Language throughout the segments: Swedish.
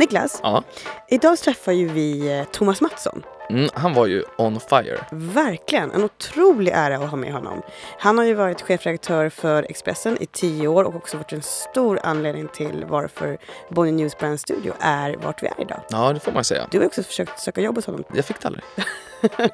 Niklas, Ja. idag träffar ju vi eh, Thomas Mattsson. Mm, han var ju on fire. Verkligen, en otrolig ära att ha med honom. Han har ju varit chefredaktör för Expressen i tio år och också varit en stor anledning till varför Bonnier News Brand Studio är vart vi är idag. Ja, det får man säga. Du har också försökt söka jobb hos honom. Jag fick det aldrig.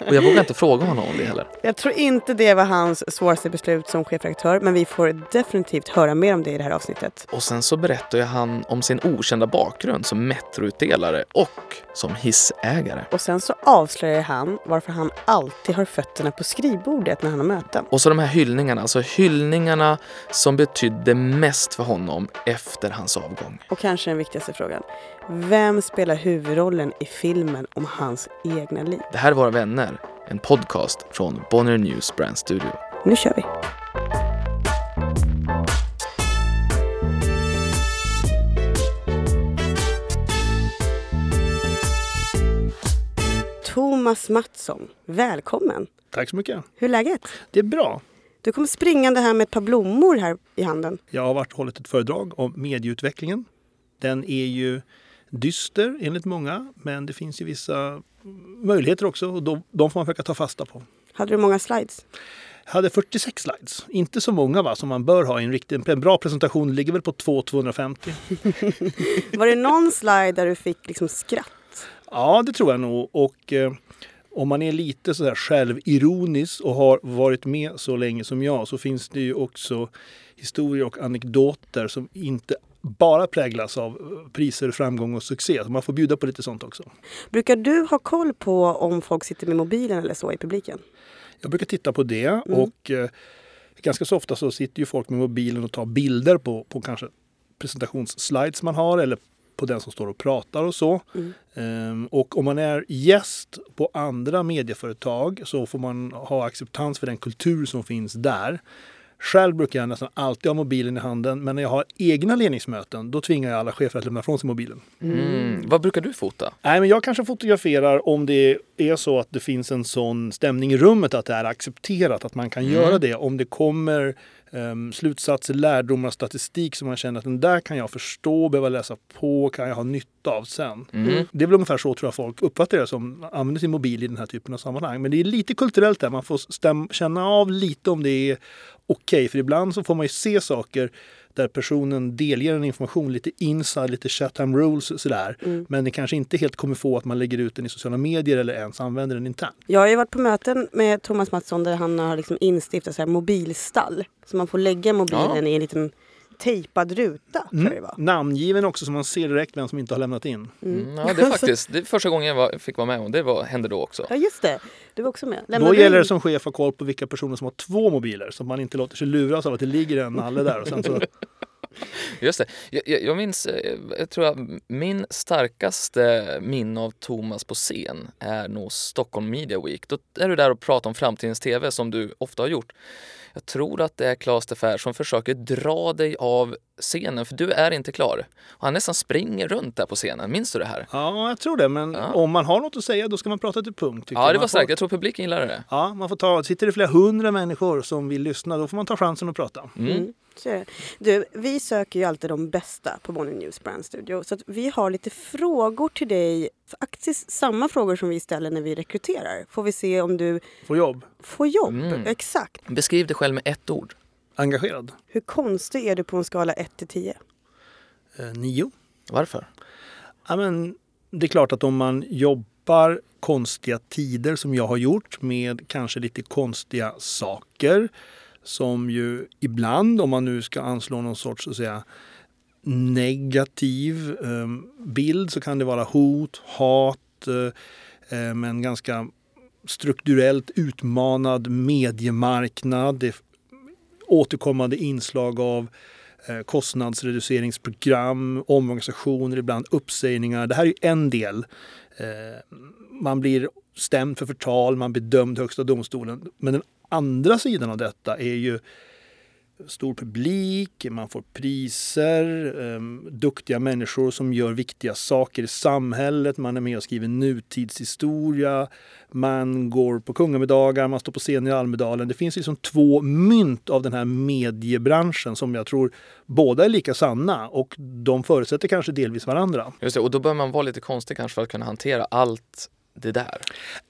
Och jag vågar inte fråga honom om det heller. Jag tror inte det var hans svåraste beslut som chefredaktör, men vi får definitivt höra mer om det i det här avsnittet. Och sen så berättar ju han om sin okända bakgrund som metroutdelare och som hissägare. Och sen så avslöjar han varför han alltid har fötterna på skrivbordet när han har möten. Och så de här hyllningarna, alltså hyllningarna som betydde mest för honom efter hans avgång. Och kanske den viktigaste frågan. Vem spelar huvudrollen i filmen om hans egna liv? Det här är Våra vänner, en podcast från Bonnier News Brand Studio. Nu kör vi! Thomas Mattsson, välkommen! Tack så mycket. Hur är läget? Det är bra. Du kom springande här med ett par blommor här i handen. Jag har varit och hållit ett föredrag om medieutvecklingen. Den är ju dyster enligt många, men det finns ju vissa möjligheter också och de, de får man försöka ta fasta på. Hade du många slides? Jag hade 46 slides, inte så många va, som man bör ha i en riktig, en bra presentation ligger väl på 2-250. Var det någon slide där du fick liksom skratt? Ja, det tror jag nog. Och eh, om man är lite så här självironisk och har varit med så länge som jag så finns det ju också historier och anekdoter som inte bara präglas av priser, framgång och succé. Man får bjuda på lite sånt också. Brukar du ha koll på om folk sitter med mobilen eller så i publiken? Jag brukar titta på det och eh, ganska så ofta så sitter ju folk med mobilen och tar bilder på, på kanske presentationsslides man har eller på den som står och pratar och så. Ehm, och om man är gäst på andra medieföretag så får man ha acceptans för den kultur som finns där. Själv brukar jag nästan alltid ha mobilen i handen men när jag har egna ledningsmöten då tvingar jag alla chefer att lämna ifrån sig mobilen. Mm. Vad brukar du fota? Nej, men jag kanske fotograferar om det är så att det finns en sån stämning i rummet att det är accepterat att man kan göra det. Om det kommer um, slutsatser, lärdomar, statistik som man känner att den där kan jag förstå, behöva läsa på, kan jag ha nytta av sen. Det är väl ungefär så tror jag folk uppfattar det som använder sin mobil i den här typen av sammanhang. Men det är lite kulturellt där, man får stäm- känna av lite om det är okej. För ibland så får man ju se saker där personen delger en information lite inside, lite Chatham rules sådär. Men det kanske inte helt kommer få att man lägger ut den i sociala medier eller ens använder den internt. Jag har ju varit på möten med Thomas Mattsson där han har liksom instiftat så här mobilstall. Så man får lägga mobilen Ja. i en liten tejpad ruta. Tror jag det var. Namngiven också så man ser direkt vem som inte har lämnat in. Mm, ja, det är faktiskt det är första gången jag var, fick vara med om det var, hände då också. Ja just det, du var också med. Då Lämnade gäller du- det som chef att ha koll på vilka personer som har två mobiler så att man inte låter sig luras av att det ligger en nalle där. Och sen så, Just det. Jag, jag, jag minns, eh, jag tror att min starkaste minne av Thomas på scen är nog Stockholm Media Week. Då är du där och pratar om framtidens TV som du ofta har gjort. Jag tror att det är Claes de Fer som försöker dra dig av scenen för du är inte klar. Och han nästan springer runt där på scenen. Minns du det här? ja, jag tror det. Men Ja. om man har något att säga då ska man prata till punkt. Ja, det Man var får- starkt. Jag tror publiken gillade det. Ja, man får ta, sitter det flera hundra människor som vill lyssna då får man ta chansen att prata. Mm. Du, vi söker ju alltid de bästa på Bonnier News Brand Studio. Så att vi har lite frågor till dig. Faktiskt samma frågor som vi ställer när vi rekryterar. Får vi se om du Få jobb. får jobb. Mm. Exakt. Beskriv dig själv med ett ord. Engagerad. Hur konstig är du på en skala 1 till 10? Eh, nio. Varför? Ja, men det är klart att om man jobbar konstiga tider som jag har gjort med kanske lite konstiga saker som ju ibland, om man nu ska anslå någon sorts så att säga, negativ eh, bild så kan det vara hot, hat, eh, eh men ganska strukturellt utmanad mediemarknad. Det är återkommande inslag av eh, kostnadsreduceringsprogram, omorganisationer, ibland uppsägningar. Det här är ju en del. Eh, man blir stämd för förtal, man blir dömd i Högsta domstolen. Men den andra sidan av detta är ju stor publik, man får priser, um, duktiga människor som gör viktiga saker i samhället, man är med och skriver nutidshistoria, man går på kungamiddagar, man står på scen i Almedalen. Det finns liksom två mynt av den här mediebranschen som jag tror båda är lika sanna och de förutsätter kanske delvis varandra. Just det, och då bör man vara lite konstig kanske för att kunna hantera allt det där.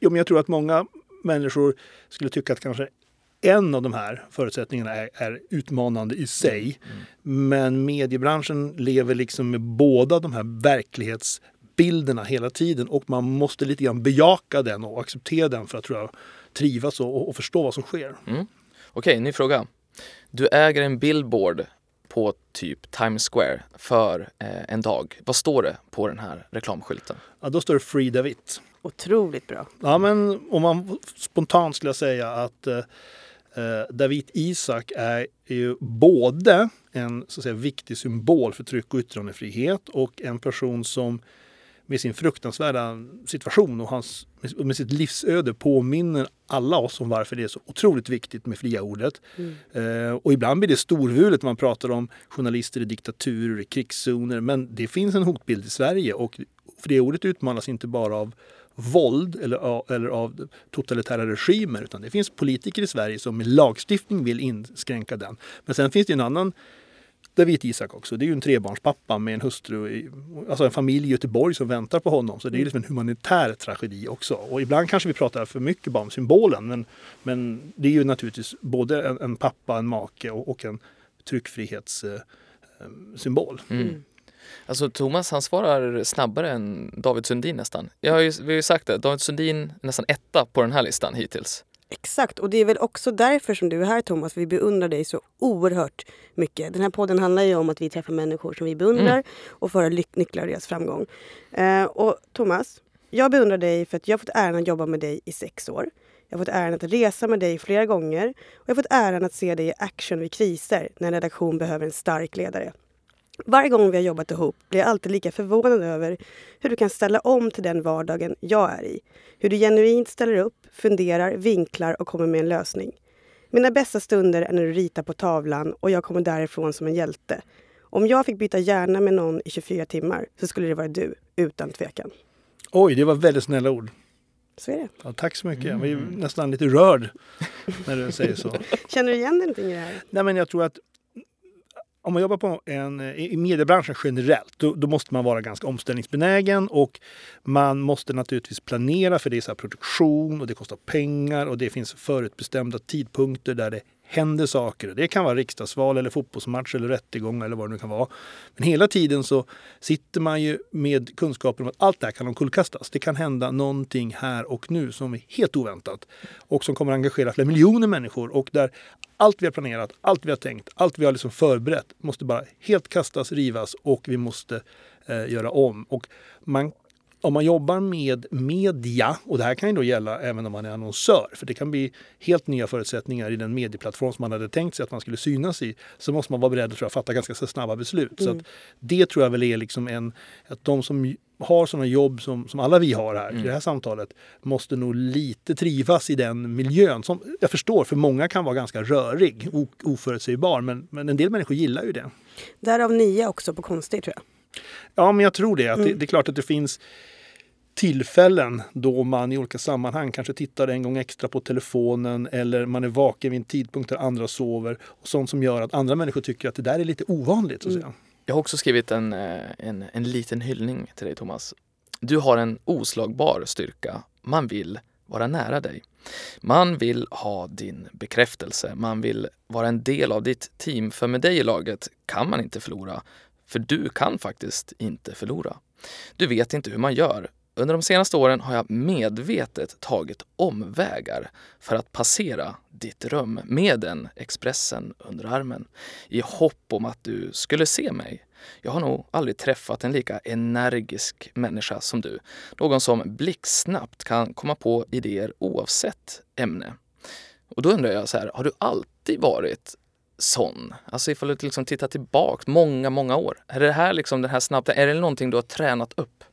Jo, men jag tror att många människor skulle tycka att kanske en av de här förutsättningarna är, är utmanande i sig. Mm. Men mediebranschen lever liksom med båda de här verklighetsbilderna hela tiden och man måste lite grann bejaka den och acceptera den för att tror jag, trivas och, och förstå vad som sker. Mm. Okej, okay, ny fråga. Du äger en billboard på typ Times Square för eh, en dag. Vad står det på den här reklamskylten? Ja, då står det Free David. Otroligt bra. Ja, men om man spontant skulle jag säga att eh, Eh, David Isak är ju både en så att säga, viktig symbol för tryck och yttrandefrihet och en person som med sin fruktansvärda situation och hans, med sitt livsöde påminner alla oss om varför det är så otroligt viktigt med fria ordet. Mm. Eh, och ibland blir det storvulet när man pratar om journalister i diktaturer, i krigszoner. Men det finns en hotbild i Sverige och fria ordet utmanas inte bara av våld eller, eller av totalitära regimer utan det finns politiker i Sverige som med lagstiftning vill inskränka den. Men sen finns det en annan David Isak också. Det är ju en trebarnspappa med en hustru, alltså en familj i Göteborg som väntar på honom. Så det är liksom en humanitär tragedi också. Och ibland kanske vi pratar för mycket bara om symbolen. Men, men det är ju naturligtvis både en, en pappa, en make och, och en tryckfrihetssymbol. Eh, eh mm. Alltså Thomas han svarar snabbare än David Sundin nästan. Jag har ju, vi har ju sagt det, David Sundin är nästan etta på den här listan hittills. Exakt, och det är väl också därför som du är här Thomas. Vi beundrar dig så oerhört mycket. Den här podden handlar ju om att vi träffar människor som vi beundrar mm. och får nycklar i deras framgång. Uh, och Thomas, jag beundrar dig för att jag har fått äran att jobba med dig i sex år. Jag har fått äran att resa med dig flera gånger och jag har fått äran att se dig i action vid kriser när en redaktion behöver en stark ledare. Varje gång vi har jobbat ihop blir jag alltid lika förvånad över hur du kan ställa om till den vardagen jag är i. Hur du genuint ställer upp, funderar, vinklar och kommer med en lösning. Mina bästa stunder är när du ritar på tavlan och jag kommer därifrån som en hjälte. Om jag fick byta hjärna med någon i 24 timmar så skulle det vara du, utan tvekan. Oj, det var väldigt snälla ord. Så är det. Ja, tack så mycket. Jag blir nästan lite rörd när du säger så. Känner du igen dig någonting i det här? Nej, men jag tror att om man jobbar på en, eh, i mediebranschen generellt, då, då, måste man vara ganska omställningsbenägen och man måste naturligtvis planera för det är så produktion och det kostar pengar och det finns förutbestämda tidpunkter där det händer saker. Det kan vara riksdagsval eller fotbollsmatch eller rättegång eller vad det nu kan vara. Men hela tiden så sitter man ju med kunskapen om att allt det här kan omkullkastas. Det kan hända någonting här och nu som är helt oväntat och som kommer engagera flera miljoner människor och där allt vi har planerat, allt vi har tänkt, allt vi har liksom förberett måste bara helt kastas, rivas och vi måste eh, göra om. Och man om man jobbar med media, och det här kan ju då gälla även om man är annonsör, för det kan bli helt nya förutsättningar i den medieplattform som man hade tänkt sig att man skulle synas i, så måste man vara beredd att fatta ganska snabba beslut. Mm. Så det tror jag väl är liksom en, att de som har sådana jobb som, som alla vi har här mm. i det här samtalet måste nog lite trivas i den miljön som jag förstår för många kan vara ganska rörig, och oförutsägbar, men, men en del människor gillar ju det. Därav nia också på konstigt tror jag. Ja, men jag tror det. Att mm. det, det är klart att det finns tillfällen då man i olika sammanhang kanske tittar en gång extra på telefonen eller man är vaken vid en tidpunkt där andra sover. Och sånt som gör att andra människor tycker att det där är lite ovanligt. Så att mm. säga. Jag har också skrivit en, eh, en, en liten hyllning till dig Thomas. Du har en oslagbar styrka. Man vill vara nära dig. Man vill ha din bekräftelse. Man vill vara en del av ditt team. För med dig i laget kan man inte förlora. För du kan faktiskt inte förlora. Du vet inte hur man gör, under de senaste åren har jag medvetet tagit omvägar för att passera ditt rum med en Expressen under armen i hopp om att du skulle se mig. Jag har nog aldrig träffat en lika energisk människa som du. Någon som blixtsnabbt kan komma på idéer oavsett ämne. Och då undrar jag så här, har du alltid varit sån? Alltså ifall du liksom tittar tillbaks många, många år. Är det här liksom den här snabba, är det någonting du har tränat upp?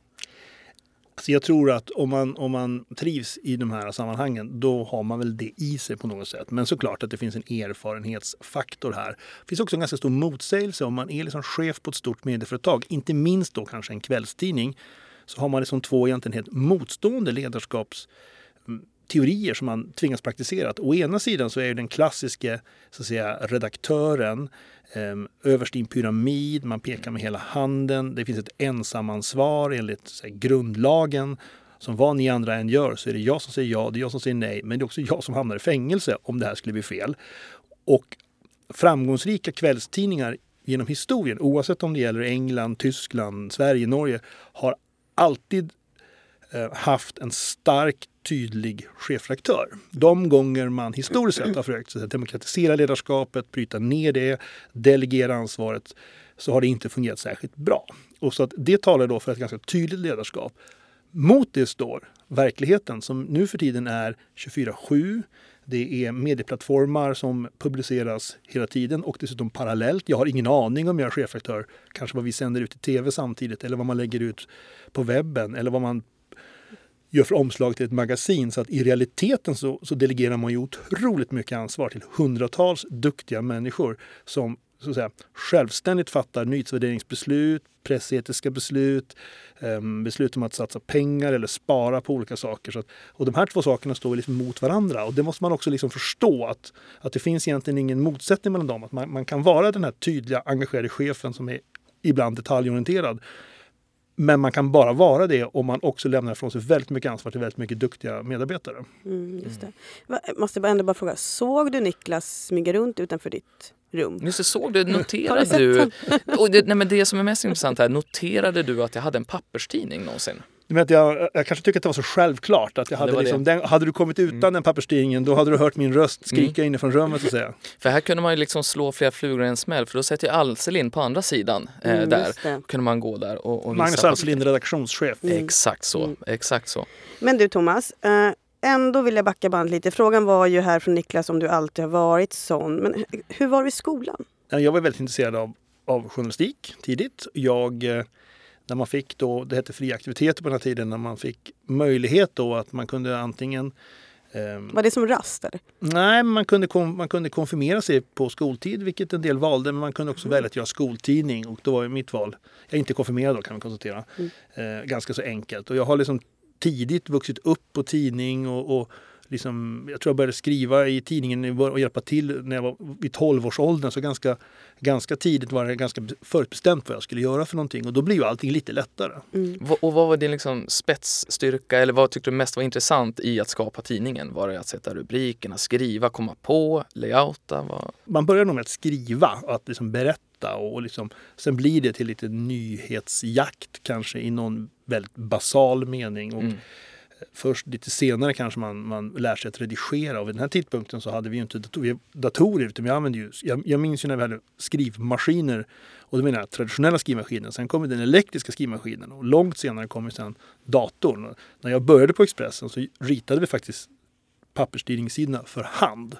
Så jag tror att om man, om man trivs i de här sammanhangen då har man väl det i sig på något sätt. Men såklart att det finns en erfarenhetsfaktor här. Det finns också en ganska stor motsägelse om man är liksom chef på ett stort medieföretag, inte minst då kanske en kvällstidning, så har man liksom två egentligen helt motstående ledarskapsteorier mm, som man tvingas praktisera. Att å ena sidan så är den klassiska så att säga, redaktören eh, Ehm, överst i en pyramid, man pekar med hela handen. Det finns ett ensamansvar enligt så här, grundlagen. Som vad ni andra än gör så är det jag som säger ja, det är jag som säger nej, men det är också jag som hamnar i fängelse om det här skulle bli fel. Och framgångsrika kvällstidningar genom historien, oavsett om det gäller England, Tyskland, Sverige, Norge, har alltid eh, haft en stark, tydlig chefredaktör. De gånger man historiskt sett har försökt demokratisera ledarskapet, bryta ner det, delegera ansvaret, så har det inte fungerat särskilt bra. Och så att det talar då för ett ganska tydligt ledarskap. Mot det står verkligheten som nu för tiden är 24-7. Det är medieplattformar som publiceras hela tiden och dessutom parallellt. Jag har ingen aning om jag är chefredaktör, kanske vad vi sänder ut i tv samtidigt eller vad man lägger ut på webben eller vad man gör för omslag till ett magasin. Så att i realiteten så, så delegerar man ju otroligt mycket ansvar till hundratals duktiga människor som så att säga, självständigt fattar nyhetsvärderingsbeslut, pressetiska beslut, ehm, beslut om att satsa pengar eller spara på olika saker. Så att, och de här två sakerna står liksom mot varandra och det måste man också liksom förstå att, att det finns egentligen ingen motsättning mellan dem. Att man, man kan vara den här tydliga, engagerade chefen som är ibland detaljorienterad. Men man kan bara vara det om man också lämnar ifrån sig väldigt mycket ansvar till väldigt mycket duktiga medarbetare. Mm, just det. Va, måste bara ändå bara fråga, såg du Niklas smyga runt utanför ditt rum? Just det, såg du, noterade du och det, nej men det som är mest intressant här, noterade du att jag hade en papperstidning någonsin? Men att jag, jag kanske tycker att det var så självklart att jag hade liksom, den, hade du kommit utan den papperstidningen då hade du hört min röst skrika inifrån rummet så att säga. För här kunde man ju liksom slå flera flugor i en smäll för då sätter ju Alselin på andra sidan eh, Mm, där. kunde man gå där och, och Magnus Alselin, redaktionschef. Exakt så, exakt så. Men du Thomas, eh, ändå vill jag backa band lite. Frågan var ju här från Niklas om du alltid har varit sån. Men hu- hur var du i skolan? Jag var väldigt intresserad av, av journalistik tidigt. Jag, eh, när man fick då, det hette fria aktiviteter på den här tiden, när man fick möjlighet då att man kunde antingen ehm, Var det som rast eller? Nej, man kunde, man kunde konfirmera sig på skoltid, vilket en del valde. Men man kunde också välja att göra skoltidning och då var ju mitt val, jag är inte konfirmerad då kan man konstatera, eh, ganska så enkelt. Och jag har liksom tidigt vuxit upp på tidning och, och liksom, jag tror jag började skriva i tidningen och hjälpa till när jag var vid 12-årsåldern. Så ganska, ganska tidigt var det ganska förutbestämt vad jag skulle göra för någonting och då blir ju allting lite lättare. Va- Och vad var din liksom spetsstyrka eller vad tyckte du mest var intressant i att skapa tidningen? Var det att sätta rubrikerna, skriva, komma på, layouta? Vad... man börjar nog med att skriva, att liksom berätta och liksom, sen blir det till lite nyhetsjakt kanske i någon väldigt basal mening. Och Mm. Först lite senare kanske man, man lär sig att redigera och vid den här tidpunkten så hade vi ju inte dator- datorer utan vi använde ju, jag, jag minns ju när vi hade skrivmaskiner och då menar jag traditionella skrivmaskiner. Sen kom den elektriska skrivmaskinen och långt senare kom ju sen datorn. Och när jag började på Expressen så ritade vi faktiskt papperstidningssidorna för hand.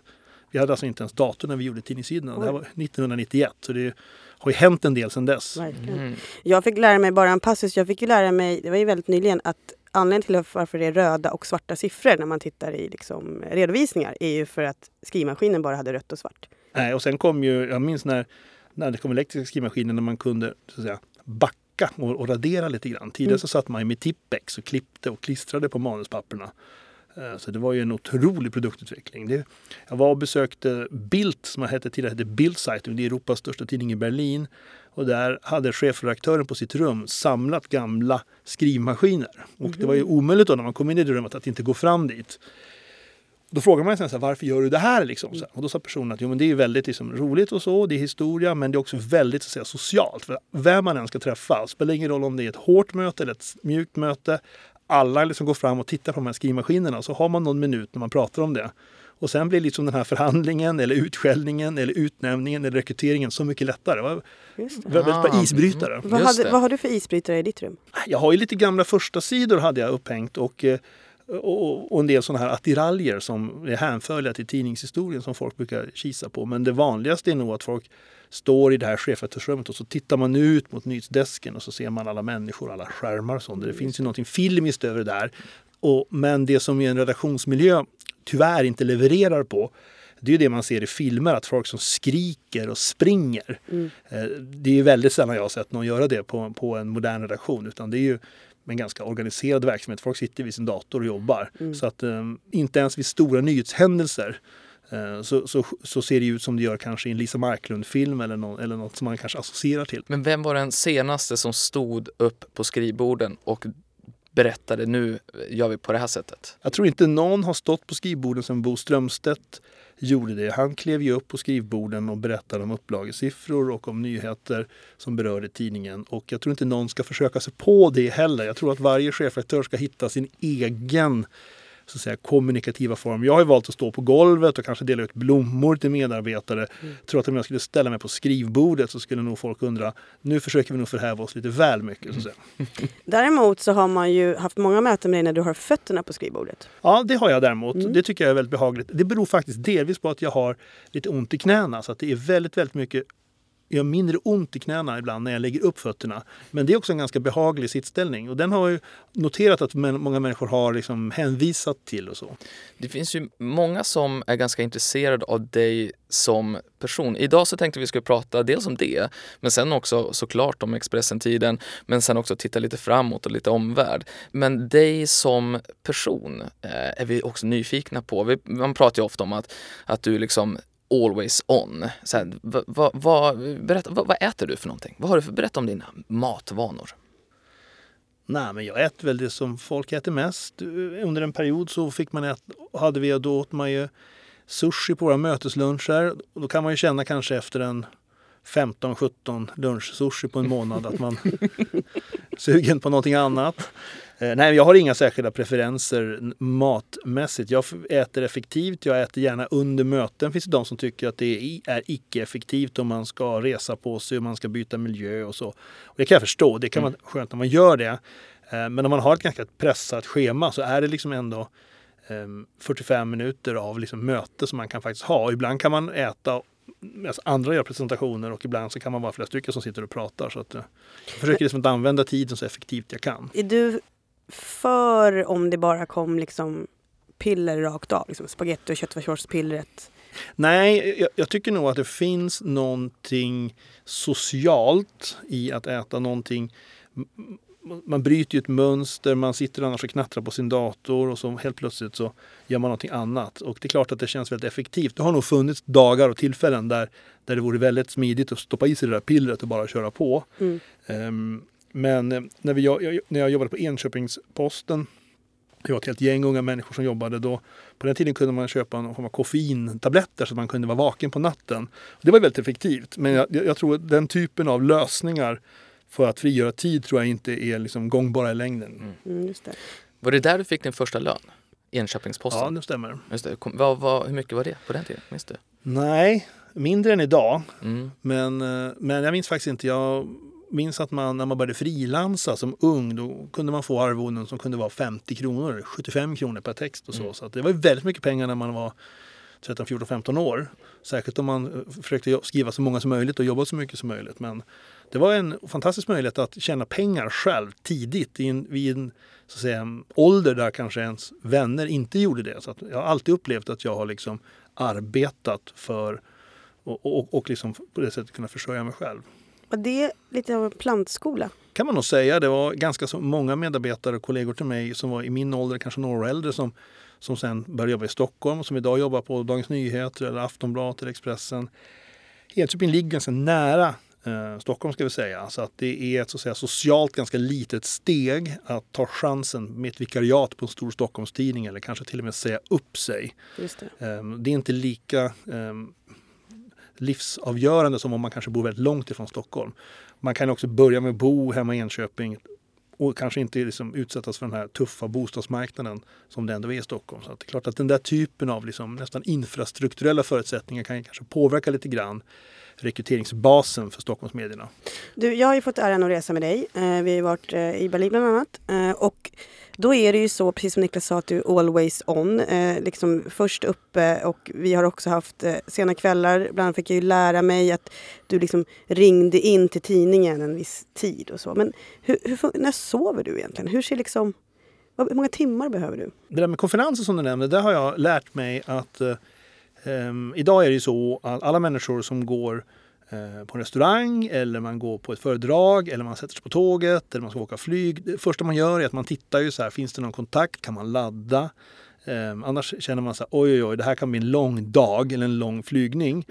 Vi hade alltså inte ens dator när vi gjorde tidningssidorna. Det här var 1991 så det har ju hänt en del sedan dess. Mm. Jag fick lära mig bara en passus. Jag fick ju lära mig, det var ju väldigt nyligen, att anledningen till varför det är röda och svarta siffror när man tittar i liksom redovisningar är ju för att skrivmaskinen bara hade rött och svart. Nej, och sen kom ju, jag minns när, när det kom elektriska skrivmaskiner när man kunde så att säga, backa och, och radera lite grann. Tidigare Mm. så satt man ju med Tippex och klippte och klistrade på manuspapperna. Eh, Så det var ju en otrolig produktutveckling. Det, jag var och besökte Bild som hette tidigare hette Bildzeitung, det är Europas största tidning i Berlin. Och där hade chefredaktören på sitt rum samlat gamla skrivmaskiner. Och det var ju omöjligt då när man kom in i det rummet att inte gå fram dit. Då frågar man sig så här, varför gör du det här? Liksom. Och då sa personen att jo, men det är väldigt liksom, roligt och så, det är historia, men det är också väldigt så säga, socialt. För vem man än ska träffa, spelar ingen roll om det är ett hårt möte eller ett mjukt möte. Alla liksom går fram och tittar på de här skrivmaskinerna och så har man någon minut när man pratar om det. Och sen blir liksom den här förhandlingen eller utskällningen eller utnämningen eller rekryteringen så mycket lättare. Var Just det. väldigt bra Ah, isbrytare. Vad, Just hade, vad har du för isbrytare i ditt rum? Jag har ju lite gamla första sidor hade jag upphängt och eh, och, och en del sådana här attiraljer som är hänförliga till tidningshistorien som folk brukar kisa på. Men det vanligaste är nog att folk står i det här chefredaktörsrummet och så tittar man ut mot nyhetsdesken och så ser man alla människor, alla skärmar och sånt. Det finns ju någonting filmiskt över det där. Och, men det som i en redaktionsmiljö tyvärr inte levererar på det är ju det man ser i filmer, att folk som skriker och springer. Mm. Det är väldigt sällan jag har sett någon göra det på, på en modern redaktion. Utan det är ju en ganska organiserad verksamhet. Folk sitter vid sin dator och jobbar. Mm. Så att um, inte ens vid stora nyhetshändelser uh, så, så, så, ser det ut som det gör kanske i en Lisa Marklund-film eller, no eller något som man kanske associerar till. Men vem var den senaste som stod upp på skrivborden och berättade nu gör vi på det här sättet? Jag tror inte någon har stått på skrivborden sedan Bo Strömstedt gjorde det. Han klev ju upp på skrivborden och berättade om upplagesiffror och om nyheter som berörde tidningen. Och jag tror inte någon ska försöka sig på det heller. Jag tror att varje chefredaktör ska hitta sin egen så att säga, kommunikativa form. Jag har valt att stå på golvet och kanske dela ut blommor till medarbetare. Mm. Tror att om jag skulle ställa mig på skrivbordet så skulle nog folk undra, nu försöker vi nog förhäva oss lite väl mycket. Så att säga. Däremot så har man ju haft många möten med dig när du har fötterna på skrivbordet. Ja, det har jag däremot. Mm. Det tycker jag är väldigt behagligt. Det beror faktiskt delvis på att jag har lite ont i knäna så att det är väldigt, väldigt mycket gör mindre ont i knäna ibland när jag lägger upp fötterna. Men det är också en ganska behaglig sittställning och den har jag noterat att många människor har liksom hänvisat till och så. Det finns ju många som är ganska intresserade av dig som person. Idag så tänkte vi skulle prata dels om det, men sen också såklart om Expressen-tiden, men sen också titta lite framåt och lite omvärld. Men dig som person eh, är vi också nyfikna på. Vi, man pratar ju ofta om att, att du liksom always on. Så här, vad, vad, berätta, vad, äter du för någonting? Vad har du för berätta om dina matvanor? Nej, men jag äter väl det som folk äter mest. Under en period så fick man äta, hade vi, då åt man ju sushi på våra mötesluncher. Då kan man ju känna kanske efter en 15-17 lunchsushi på en månad att man är sugen på någonting annat. Eh, nej, jag har inga särskilda preferenser matmässigt. Jag äter effektivt, jag äter gärna under möten. finns det de som tycker att det är icke-effektivt om man ska resa på sig och man ska byta miljö och så. Och det kan jag förstå, det kan vara mm. skönt när man gör det. Eh, men om man har ett ganska pressat schema så är det liksom ändå 45 ehm, minuter av liksom möte som man kan faktiskt ha. Och ibland kan man äta alltså andra gör presentationer och ibland så kan man vara flera stycken som sitter och pratar. Så att, eh, jag försöker liksom att använda tiden så effektivt jag kan. Är du för om det bara kom liksom piller rakt av? Liksom spagetti och köttfärssåspillret? Nej, jag, jag, tycker nog att det finns någonting socialt i att äta någonting man bryter ju ett mönster, man sitter annars och knattrar på sin dator och så helt plötsligt så gör man någonting annat. Och det är klart att det känns väldigt effektivt. Det har nog funnits dagar och tillfällen där, där det vore väldigt smidigt att stoppa i sig det där pillret och bara köra på. Mm. Um, men eh, när, vi, jag, när jag jobbade på Enköpingsposten det var ett helt gäng unga människor som jobbade då. På den tiden kunde man köpa någon form av koffeintabletter så att man kunde vara vaken på natten. Det var väldigt effektivt. Men jag, jag tror att den typen av lösningar för att frigöra tid tror jag inte är liksom gångbara i längden. Mm. Mm, just det. Var det där du fick din första lön? Enköpingsposten? Ja, det stämmer. Just det. Vad, vad, hur mycket var det på den tiden? Minns du? Nej, mindre än idag. Mm. Men, eh, men jag minns faktiskt inte. Jag minns att man när man började frilansa som ung då kunde man få arvoden som kunde vara 50 kronor, 75 kronor per text och så. Mm. Så det var väldigt mycket pengar när man var 13, 14, 15 år. Särskilt om man eh, försökte skriva så många som möjligt och jobba så mycket som möjligt. Men det var en fantastisk möjlighet att tjäna pengar själv tidigt i en, vid en så att säga, ålder där kanske ens vänner inte gjorde det. Så jag har alltid upplevt att jag har liksom arbetat för och, och, och liksom på det sättet kunna försörja mig själv. Det lite av en plantskola? kan man nog säga. Det var ganska så många medarbetare och kollegor till mig som var i min ålder, kanske några år äldre, som, som sen började jobba i Stockholm och som idag jobbar på Dagens Nyheter eller Aftonbladet eller Expressen. Enköping ligger ganska nära eh, Stockholm ska vi säga. Så att det är ett så att säga, socialt ganska litet steg att ta chansen med ett vikariat på en stor Stockholmstidning eller kanske till och med säga upp sig. Det. Eh, det. är inte lika eh, livsavgörande som om man kanske bor väldigt långt ifrån Stockholm. Man kan också börja med att bo hemma i Enköping och kanske inte liksom utsättas för den här tuffa bostadsmarknaden som det ändå är i Stockholm. Så det är klart att den där typen av liksom nästan infrastrukturella förutsättningar kan kanske påverka lite grann rekryteringsbasen för Stockholmsmedierna. Du, jag har ju fått äran att resa med dig. Eh, Vi har varit eh, i Berlin bland annat. Eh, och då är det ju så, precis som Niklas sa, att du är always on. Eh, liksom först uppe och vi har också haft eh, sena kvällar. Bland annat fick jag ju lära mig att du liksom ringde in till tidningen en viss tid och så. Men hur, hur, när sover du egentligen? Hur ser liksom... Hur många timmar behöver du? Det där med konferenser som du nämnde, där har jag lärt mig att eh, ehm, idag är det ju så att alla människor som går eh, på en restaurang eller man går på ett föredrag eller man sätter sig på tåget eller man ska åka flyg. Det första man gör är att man tittar ju så här, finns det någon kontakt? Kan man ladda? Um, annars känner man så här, oj oj oj, det här kan bli en lång dag eller en lång flygning.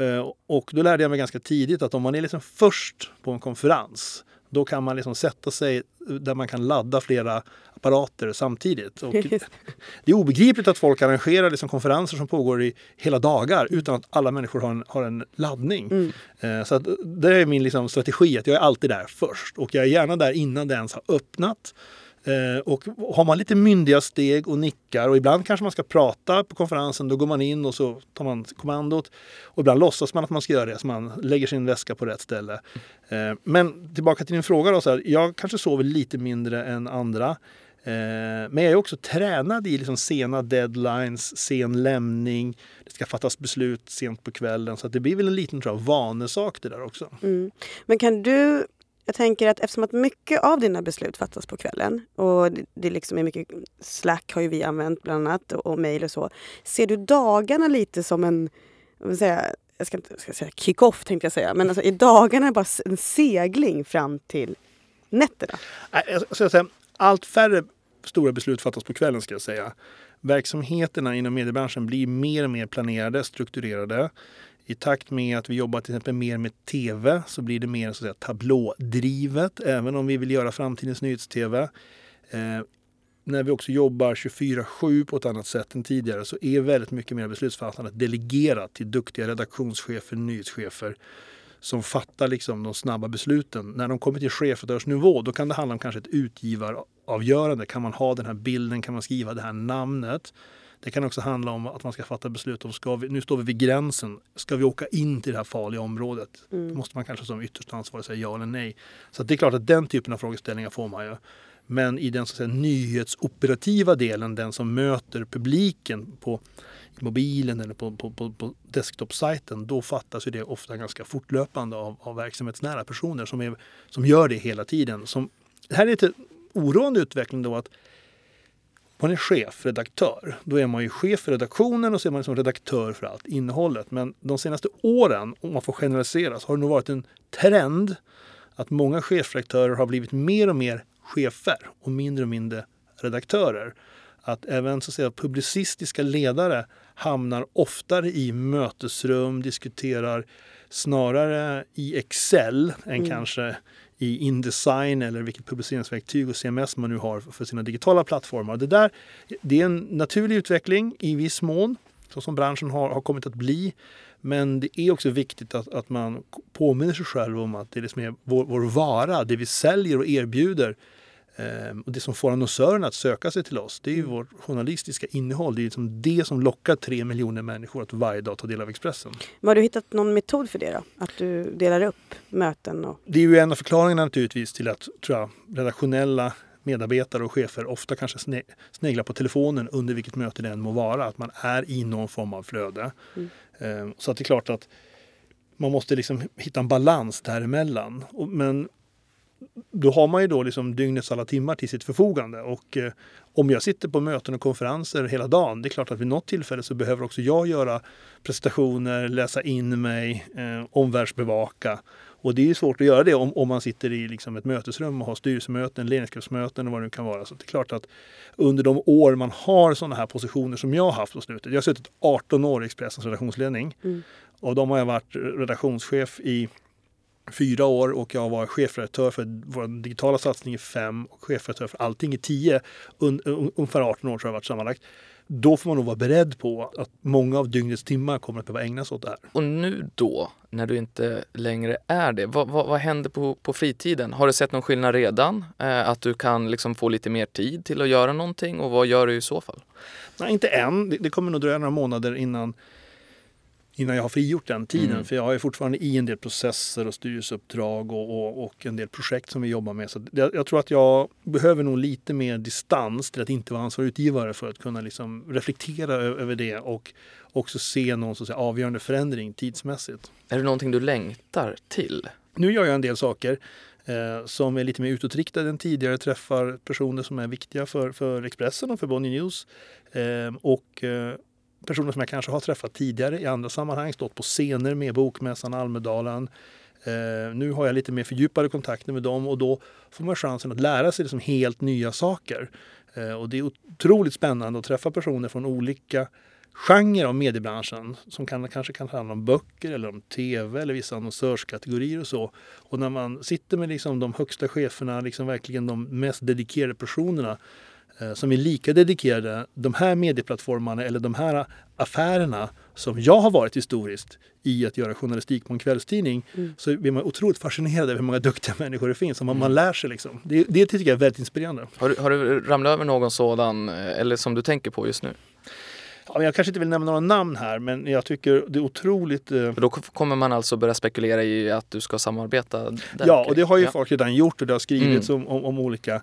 Uh, och då lärde jag mig ganska tidigt att om man är liksom först på en konferens då kan man liksom sätta sig där man kan ladda flera apparater samtidigt. Och det är obegripligt att folk arrangerar liksom konferenser som pågår i hela dagar utan att alla människor har en, har en laddning. Mm. Eh, så att det är min liksom strategi, att jag är alltid där först. Och jag är gärna där innan det ens har öppnat. Eh, och har man lite myndiga steg och nickar och ibland kanske man ska prata på konferensen, då går man in och så tar man kommandot. Och ibland låtsas man att man ska göra det, så man lägger sin väska på rätt ställe. Eh, men tillbaka till din fråga då, så här, jag kanske sover lite mindre än andra. Eh, men jag är också tränad i liksom sena deadlines, sen lämning, det ska fattas beslut sent på kvällen. Så det blir väl en liten tror jag, vanesak det där också. Mm. Men kan du jag tänker att eftersom att mycket av dina beslut fattas på kvällen och det liksom är mycket Slack har ju vi använt bland annat och, och mejl och så. Ser du dagarna lite som en, jag, vill säga, jag ska inte ska säga kick-off tänkte jag säga, men alltså är dagarna bara en segling fram till nätterna? Jag ska säga, allt färre stora beslut fattas på kvällen ska jag säga. Verksamheterna inom mediebranschen blir mer och mer planerade, strukturerade. I takt med att vi jobbar till exempel mer med tv så blir det mer så att säga, tablådrivet, även om vi vill göra framtidens nyhets-tv. Eh, när vi också jobbar 24-7 på ett annat sätt än tidigare så är väldigt mycket mer beslutsfattande delegerat till duktiga redaktionschefer, nyhetschefer som fattar liksom de snabba besluten. När de kommer till chefredaktörsnivå då kan det handla om kanske ett utgivaravgörande. Kan man ha den här bilden? Kan man skriva det här namnet? Det kan också handla om att man ska fatta beslut om, ska vi, nu står vi vid gränsen, ska vi åka in till det här farliga området? Mm. Då måste man kanske som ytterst ansvarig säga ja eller nej. Så det är klart att den typen av frågeställningar får man ju. Men i den så att säga, nyhetsoperativa delen, den som möter publiken på mobilen eller på, på, på, på desktop-sajten, då fattas ju det ofta ganska fortlöpande av, av verksamhetsnära personer som, är, som gör det hela tiden. Som, det här är lite oroande utveckling då att man är chefredaktör. Då är man ju chef för redaktionen och så är man liksom redaktör för allt innehållet. Men de senaste åren, om man får generalisera, så har det nog varit en trend att många chefredaktörer har blivit mer och mer chefer och mindre och mindre redaktörer. Att även så att säga, publicistiska ledare hamnar oftare i mötesrum, diskuterar snarare i Excel än mm. kanske i Indesign eller vilket publiceringsverktyg och CMS man nu har för sina digitala plattformar. Det, där, det är en naturlig utveckling i viss mån, så som branschen har, har kommit att bli. Men det är också viktigt att, att man påminner sig själv om att det liksom är vår, vår vara, det vi säljer och erbjuder och det som får annonsörerna att söka sig till oss, det är ju mm. vårt journalistiska innehåll. Det är liksom det som lockar tre miljoner människor att varje dag ta del av Expressen. Men har du hittat någon metod för det då? Att du delar upp möten? Och... Det är ju en av förklaringarna naturligtvis till att tror jag, redaktionella medarbetare och chefer ofta kanske sneglar på telefonen under vilket möte det än må vara. Att man är i någon form av flöde. Mm. Ehm, så att det är klart att man måste liksom hitta en balans däremellan. Men då har man ju då liksom dygnets alla timmar till sitt förfogande. Och eh, om jag sitter på möten och konferenser hela dagen, det är klart att vid något tillfälle så behöver också jag göra presentationer, läsa in mig, eh, omvärldsbevaka. Och det är svårt att göra det om, om man sitter i liksom ett mötesrum och har styrelsemöten, ledningsgruppsmöten och vad det nu kan vara. Så det är klart att under de år man har sådana här positioner som jag har haft på slutet. Jag har suttit 18 år i Expressens redaktionsledning. Mm. Och de har jag varit redaktionschef i fyra år och jag var chefredaktör för vår digitala satsning i fem och chefredaktör för allting i tio. Un, ungefär 18 år tror jag varit sammanlagt. Då får man nog vara beredd på att många av dygnets timmar kommer att behöva ägnas åt det här. Och nu då, när du inte längre är det, vad, vad, vad händer på, på fritiden? Har du sett någon skillnad redan? Eh, att du kan liksom få lite mer tid till att göra någonting och vad gör du i så fall? Nej, inte än. Det, det kommer nog dröja några månader innan innan jag har frigjort den tiden. Mm. För jag är fortfarande i en del processer och styrelseuppdrag och, och, och en del projekt som vi jobbar med. Så jag, jag tror att jag behöver nog lite mer distans till att inte vara ansvarig utgivare för att kunna liksom reflektera över det och också se någon så avgörande förändring tidsmässigt. Är det någonting du längtar till? Nu gör jag en del saker eh, som är lite mer utåtriktade än tidigare. Träffar personer som är viktiga för, för Expressen och för Bonnier News. Eh, och eh, personer som jag kanske har träffat tidigare i andra sammanhang. Stått på scener med Bokmässan, Almedalen. Eh, nu har jag lite mer fördjupade kontakter med dem och då får man chansen att lära sig liksom helt nya saker. Eh, och det är otroligt spännande att träffa personer från olika genrer av mediebranschen som kan, kanske kan handla om böcker eller om tv eller vissa annonsörskategorier och så. Och när man sitter med liksom de högsta cheferna, liksom verkligen de mest dedikerade personerna som är lika dedikerade de här medieplattformarna eller de här affärerna som jag har varit historiskt i att göra journalistik på en kvällstidning så blir man otroligt fascinerad över hur många duktiga människor det finns. Och man, man lär sig liksom. Det, det tycker jag är väldigt inspirerande. Har du, har du ramlat över någon sådan, eh, eller som du tänker på just nu? Ja, jag kanske inte vill nämna några namn här men jag tycker det är otroligt eh, För då kommer man alltså börja spekulera i att du ska samarbeta där Ja, och det har ju Ja. folk redan gjort och det har skrivits Mm. om, om, om olika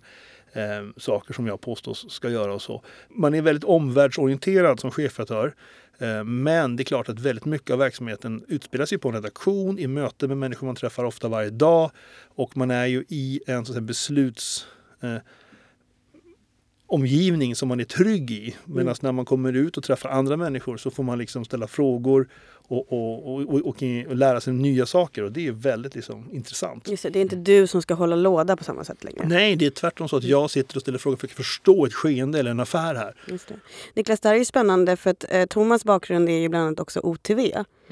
eh, saker som jag påstås ska göra och så. Man är väldigt omvärldsorienterad som chefredaktör. Eh, men det är klart att väldigt mycket av verksamheten utspelas ju på en redaktion, i möten med människor man träffar ofta varje dag. Och man är ju i en så att säga, besluts... Eh, omgivning som man är trygg i. Medan när man kommer ut och träffar andra människor så får man liksom ställa frågor och, och, och, och, och, lära sig nya saker och det är väldigt liksom, intressant. Just det, det är inte du som ska hålla låda på samma sätt längre. Nej, det är tvärtom så att jag sitter och ställer frågor för att förstå ett skeende eller en affär här. Just det. Niklas, det här är ju spännande för att eh, Thomas bakgrund är ju bland annat också OTV.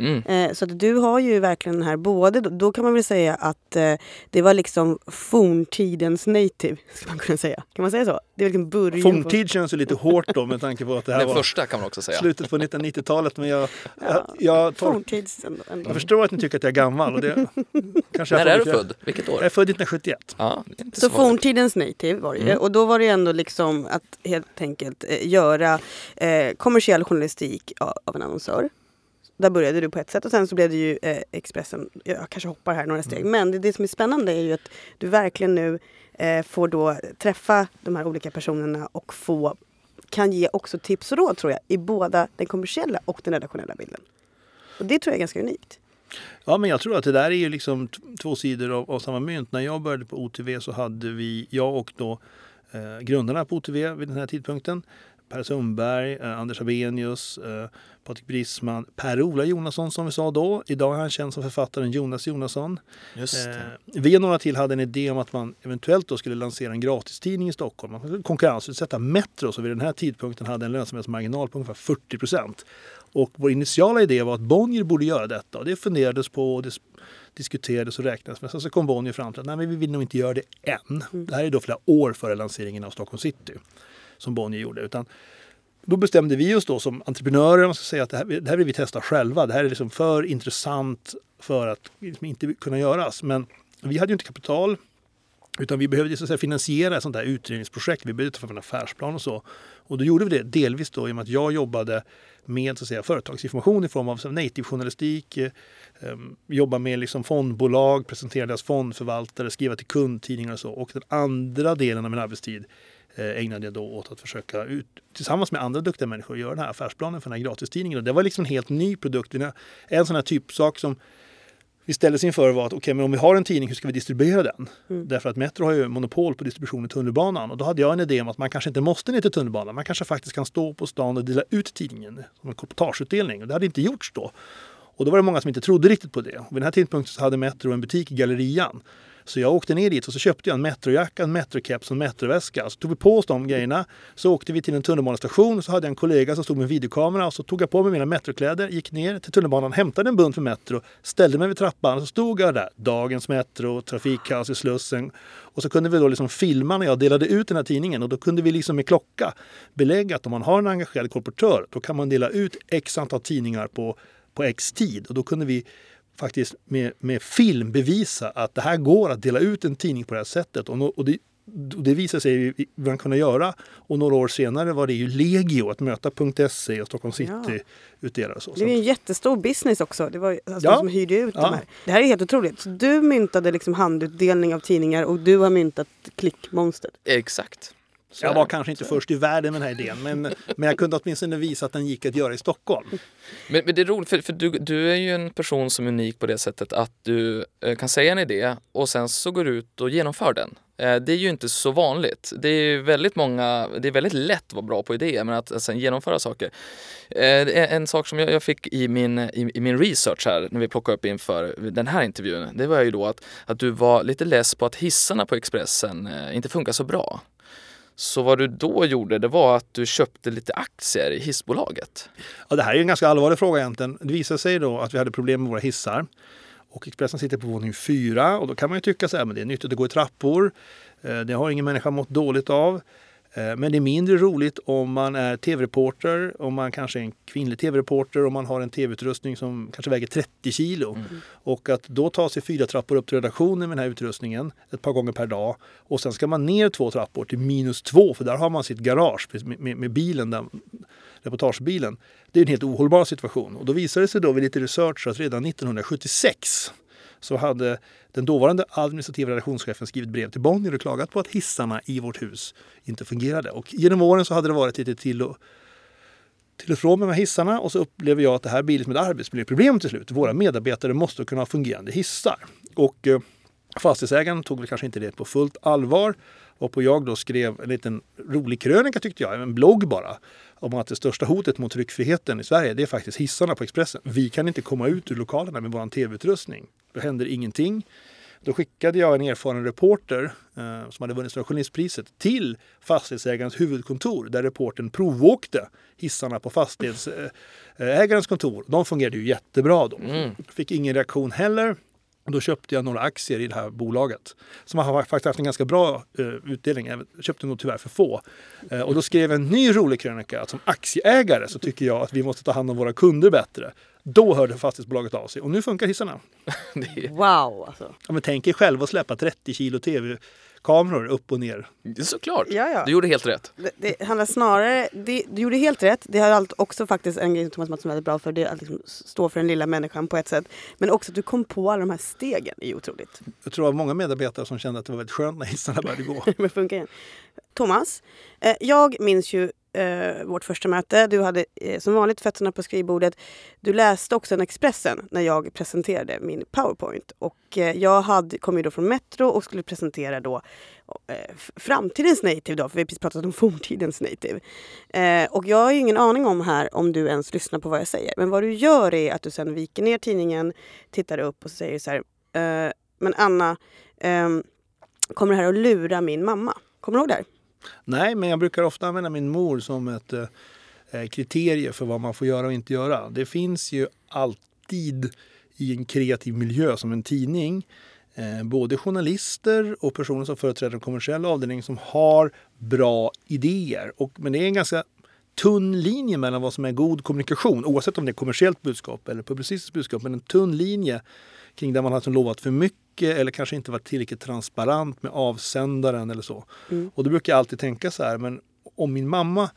Mm. Eh, så att du har ju verkligen den här både, då, då kan man väl säga att eh, det var liksom forntidens native, ska man kunna säga. Kan man säga så? Det är liksom början Forntid känns ju lite hårt då med tanke på att det här Den var första kan man också säga. slutet på 1990-talet. Men jag, Ja, jag, jag, på tar, forntids ändå. ändå. jag förstår att ni tycker att jag är gammal. Och det, kanske jag När är du född? Vilket Jag år? är född 1971. Ja, Så så forntidens native var det ju. Mm. Och då var det ju ändå liksom att helt enkelt eh, göra eh, kommersiell journalistik av, av en annonsör. Där började du på ett sätt och sen så blev det ju eh, Expressen. Jag kanske hoppar här några steg. Mm. Men det, det som är spännande är ju att du verkligen nu eh, får då träffa de här olika personerna och få kan ge också tips och råd tror jag i båda den kommersiella och den redaktionella bilden. Och det tror jag är ganska unikt. Ja, men jag tror att det där är ju liksom två sidor av, av samma mynt. När jag började på OTV så hade vi, jag och då eh, grundarna på OTV vid den här tidpunkten, Per Sundberg, eh, Anders Abenius, eh, Patrik Brisman, Per-Ola Jonasson som vi sa då. Idag är han känd som författaren Jonas Jonasson. Just. Eh, vi och några till hade en idé om att man eventuellt då skulle lansera en gratistidning i Stockholm. Man skulle konkurrensutsätta Metro som vid den här tidpunkten hade en lönsamhetsmarginal på ungefär 40 procent. Och vår initiala idé var att Bonnier borde göra detta och det funderades på och det diskuterades och räknades. Men sen så kom Bonnier fram till att nej, men vi vill nog inte göra det än. Det här är då flera år före lanseringen av Stockholm City som Bonnier gjorde. Utan då bestämde vi oss då som entreprenörer och säga att det här, det här vill vi testa själva. Det här är liksom för intressant för att liksom inte kunna göras. Men vi hade ju inte kapital utan vi behövde så att säga, finansiera ett sånt här utredningsprojekt. Vi behövde ta fram en affärsplan och så. Och då gjorde vi det delvis då i och med att jag jobbade med så att säga, företagsinformation i form av native-journalistik, eh, jobba med liksom fondbolag, presentera deras fondförvaltare, skriva till kundtidningar och så. Och den andra delen av min arbetstid ägnade jag då åt att försöka ut, tillsammans med andra duktiga människor göra den här affärsplanen för den här gratistidningen. Och det var liksom en helt ny produkt. En sån här typsak som vi ställdes inför var att okej, men om vi har en tidning, hur ska vi distribuera den? Därför att Metro har ju monopol på distribution i tunnelbanan. Och då hade jag en idé om att man kanske inte måste ner till tunnelbanan. Man kanske faktiskt kan stå på stan och dela ut tidningen som en kolportageutdelning. Och det hade inte gjorts då. Och då var det många som inte trodde riktigt på det. Och vid den här tidpunkten så hade Metro en butik i Gallerian. Så jag åkte ner dit och så köpte jag en Metrojacka, en Metrokeps och en Metroväska. Så tog vi på oss de grejerna. Så åkte vi till en tunnelbanestation och så hade jag en kollega som stod med en videokamera. Och så tog jag på mig mina Metrokläder, gick ner till tunnelbanan, hämtade en bunt för Metro, ställde mig vid trappan och så stod jag där. Dagens Metro, trafikkaos i Slussen. Och så kunde vi då liksom filma när jag delade ut den här tidningen. Och då kunde vi liksom med klocka belägga att om man har en engagerad kolportör då kan man dela ut x antal tidningar på, på x tid. Och då kunde vi faktiskt med, med film bevisa att det här går att dela ut en tidning på det här sättet. Och, nå- och det det visade sig vad man kunde göra. Och några år senare var det ju legio att möta .se och Stockholm City Ja. utdelade. Så. Det är ju en jättestor business också. Det var alltså Ja. de som hyrde ut Ja. de här. Det här är helt otroligt. Så du myntade liksom handutdelning av tidningar och du har myntat klickmonstret. Exakt. Så jag var det. kanske inte först i världen med den här idén men, men jag kunde åtminstone visa att den gick att göra i Stockholm. Men, men det är roligt, för, för du, du är ju en person som är unik på det sättet att du eh, kan säga en idé och sen så går du ut och genomför den. Eh, det är ju inte så vanligt. Det är väldigt många, det är väldigt lätt att vara bra på idéer men att sen genomföra saker. Eh, en sak som jag, jag fick i min, i, i min research här när vi plockade upp inför den här intervjun, det var ju då att, att du var lite less på att hissarna på Expressen eh, inte funkar så bra. Så vad du då gjorde, det var att du köpte lite aktier i hissbolaget. Ja, det här är en ganska allvarlig fråga egentligen. Det visade sig då att vi hade problem med våra hissar. Och Expressen sitter på våning fyra och då kan man ju tycka så här, men det är nyttigt att gå i trappor. Eh, det har ingen människa mått dåligt av. Eh, Men det är mindre roligt om man är tv-reporter, om man kanske är en kvinnlig tv-reporter, om man har en tv-utrustning som kanske väger 30 kilo. Och att då ta sig fyra trappor upp till redaktionen med den här utrustningen ett par gånger per dag och sen ska man ner två trappor till minus två för där har man sitt garage med, med, med bilen, där, reportagebilen. Det är en helt ohållbar situation. Och då visade det sig då vid lite research att redan 1976 så hade den dåvarande administrativa redaktionschefen skrivit brev till Bonnier och klagat på att hissarna i vårt hus inte fungerade. Och genom åren så hade det varit lite till och, till och från med de här hissarna och så upplever jag att det här blir liksom ett arbetsmiljöproblem till slut. Våra medarbetare måste kunna ha fungerande hissar. Och eh, fastighetsägaren tog väl kanske inte det på fullt allvar. Och på jag då skrev en liten rolig krönika tyckte jag, en blogg bara, om att det största hotet mot tryckfriheten i Sverige det är faktiskt hissarna på Expressen. Vi kan inte komma ut ur lokalerna med vår tv-utrustning. Då händer ingenting. Då skickade jag en erfaren reporter eh, som hade vunnit Stora Journalistpriset till fastighetsägarens huvudkontor där reportern provåkte hissarna på fastighetsägarens kontor. De fungerade ju jättebra då. Fick ingen reaktion heller. Då köpte jag några aktier i det här bolaget som har faktiskt haft en ganska bra eh, utdelning. Jag köpte nog tyvärr för få. Eh, och då skrev jag en ny rolig krönika att som aktieägare så tycker jag att vi måste ta hand om våra kunder bättre. Då hörde fastighetsbolaget av sig och nu funkar hissarna. Är, Wow alltså. Ja, men tänk er själv att släppa 30 kilo tv-kameror upp och ner. det är såklart. Ja, ja. Du gjorde helt rätt. Det, det handlar snarare, det, du gjorde helt rätt. Det har allt också faktiskt en grej som Thomas Mattsson är väldigt bra för. Det är att liksom stå för den lilla människan på ett sätt. Men också att du kom på alla de här stegen är ju otroligt. Jag tror det var många medarbetare som kände att det var väldigt skönt när hissarna började gå. Men funkar igen. Thomas, eh, jag minns ju eh, vårt första möte. Du hade eh, som vanligt fötterna på skrivbordet. Du läste också en Expressen när jag presenterade min powerpoint. Och eh, jag hade, kom ju då från Metro och skulle presentera då eh, framtidens native då, för vi har precis pratat om forntidens native. Eh, och jag har ju ingen aning om här om du ens lyssnar på vad jag säger. Men vad du gör är att du sen viker ner tidningen, tittar upp och säger så här. Eh, men Anna, ehm, kommer det här att lura min mamma? Kommer du ihåg det här? Nej, men jag brukar ofta använda min mor som ett eh, eh, kriterie för vad man får göra och inte göra. Det finns ju alltid i en kreativ miljö som en tidning eh, både journalister och personer som företräder en kommersiell avdelning som har bra idéer. Och, men det är en ganska tunn linje mellan vad som är god kommunikation, oavsett om det är kommersiellt budskap eller publicistiskt budskap, men en tunn linje kring där man har liksom lovat för mycket eller kanske inte varit tillräckligt transparent med avsändaren eller så. Och då brukar jag alltid tänka så här, men om min mamma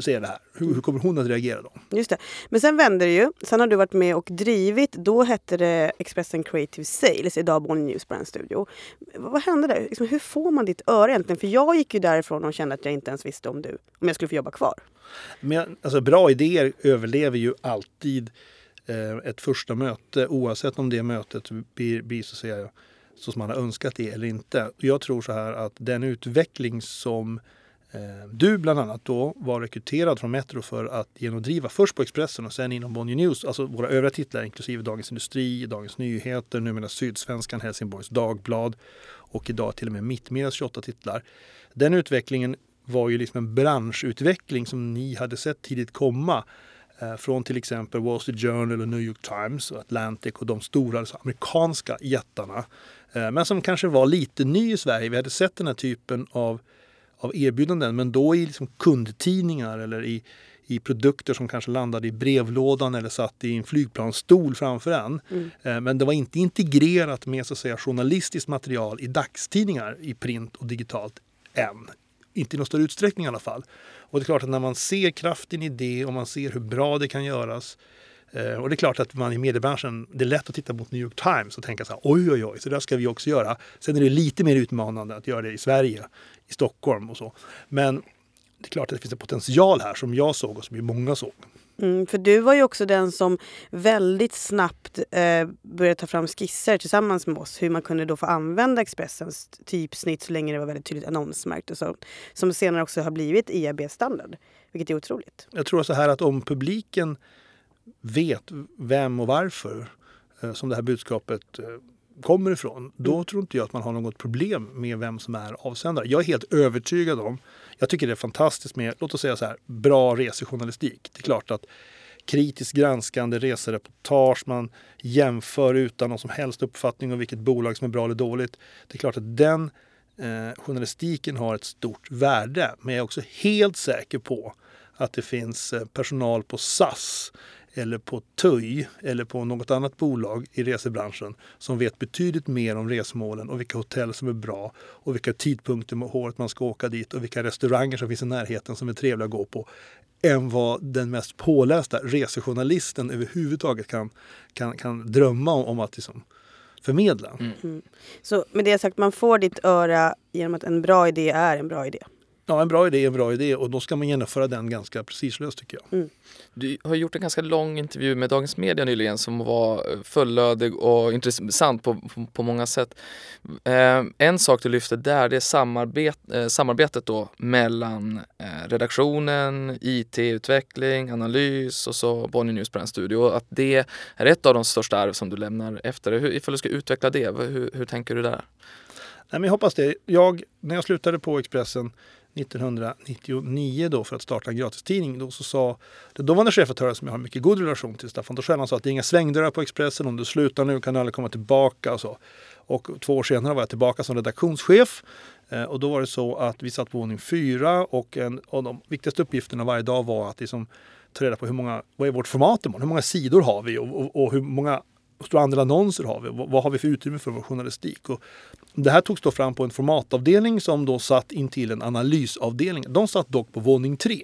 säger det här, hur, hur kommer hon att reagera då? Just det. Men sen vände det ju. Sen har du varit med och drivit. Då hette det Expressen Creative Sales, idag Bonnier News Brand Studio. Vad, hände där? Liksom, hur får man ditt öra egentligen? För jag gick ju därifrån och kände att jag inte ens visste om du, om jag skulle få jobba kvar. Men, alltså, bra idéer överlever ju alltid Eh, ett första möte oavsett om det mötet blir, blir så, säga, så som man har önskat det eller inte. Jag tror så här att den utveckling som eh, du bland annat då var rekryterad från Metro för att genomdriva först på Expressen och sen inom Bonnier News, alltså våra övriga titlar inklusive Dagens Industri, Dagens Nyheter, numera Sydsvenskan, Helsingborgs Dagblad och idag till och med Mittmedias 28 titlar. Den utvecklingen var ju liksom en branschutveckling som ni hade sett tidigt komma. Eh, från till exempel Wall Street Journal och New York Times och Atlantic och de stora alltså amerikanska jättarna. Eh, men som kanske var lite ny i Sverige. Vi hade sett den här typen av, av erbjudanden men då i liksom kundtidningar eller i, i produkter som kanske landade i brevlådan eller satt i en flygplansstol framför en. Mm. Men det var inte integrerat med så att säga, journalistiskt material i dagstidningar i print och digitalt än. Inte i någon större utsträckning i alla fall. Och det är klart att när man ser kraften i det och man ser hur bra det kan göras eh, och det är klart att man i mediebranschen, det är lätt att titta mot New York Times och tänka så här, oj oj oj, så där ska vi också göra. Sen är det lite mer utmanande att göra det i Sverige, i Stockholm och så. Men det är klart att det finns en potential här som jag såg och som ju många såg. Mm, för du var ju också den som väldigt snabbt eh, började ta fram skisser tillsammans med oss hur man kunde då få använda Expressens typsnitt så länge det var väldigt tydligt annonsmärkt och så. Som senare också har blivit IAB-standard, vilket är otroligt. Jag tror så här att om publiken vet vem och varför eh, som det här budskapet eh, kommer ifrån, då mm. tror inte jag att man har något problem med vem som är avsändare. Jag är helt övertygad om, jag tycker det är fantastiskt med, låt oss säga så här, bra resejournalistik. Det är klart att kritiskt granskande resereportage, man jämför utan någon som helst uppfattning om vilket bolag som är bra eller dåligt. Det är klart att den eh, journalistiken har ett stort värde, men jag är också helt säker på att det finns eh, personal på SAS eller på TUI eller på något annat bolag i resebranschen som vet betydligt mer om resmålen och vilka hotell som är bra och vilka tidpunkter med året man ska åka dit och vilka restauranger som finns i närheten som är trevliga att gå på än vad den mest pålästa resejournalisten överhuvudtaget kan, kan, kan drömma om, om att liksom förmedla. Mm. Mm. Så med det sagt, man får ditt öra genom att en bra idé är en bra idé? Ja, en bra idé är en bra idé och då ska man genomföra den ganska precislöst tycker jag. Mm. Du har gjort en ganska lång intervju med Dagens Media nyligen som var fullödig och intressant på, på, på många sätt. Eh, en sak du lyfter där det är samarbet, eh, samarbetet då mellan eh, redaktionen, IT-utveckling, analys och så Bonnier News Brand Studio. Att det är ett av de största arv som du lämnar efter dig. Hur, ifall du ska utveckla det, hur, hur tänker du där? Nej, men jag hoppas det. Jag, när jag slutade på Expressen 1999 då för att starta en gratistidning. Då så sa det dåvarande chefredaktören som jag har mycket god relation till, Staffan Torssell, han sa att det är inga svängdörrar på Expressen. Om du slutar nu kan du aldrig komma tillbaka och så. Och två år senare var jag tillbaka som redaktionschef. Eh, och då var det så att vi satt på våning fyra och en av de viktigaste uppgifterna varje dag var att liksom ta reda på hur många, vad är vårt format imorgon? Hur många sidor har vi och, och, och hur många hur stor andel annonser har vi? Vad, vad har vi för utrymme för vår journalistik? Och det här togs då fram på en formatavdelning som då satt intill en analysavdelning. De satt dock på våning tre.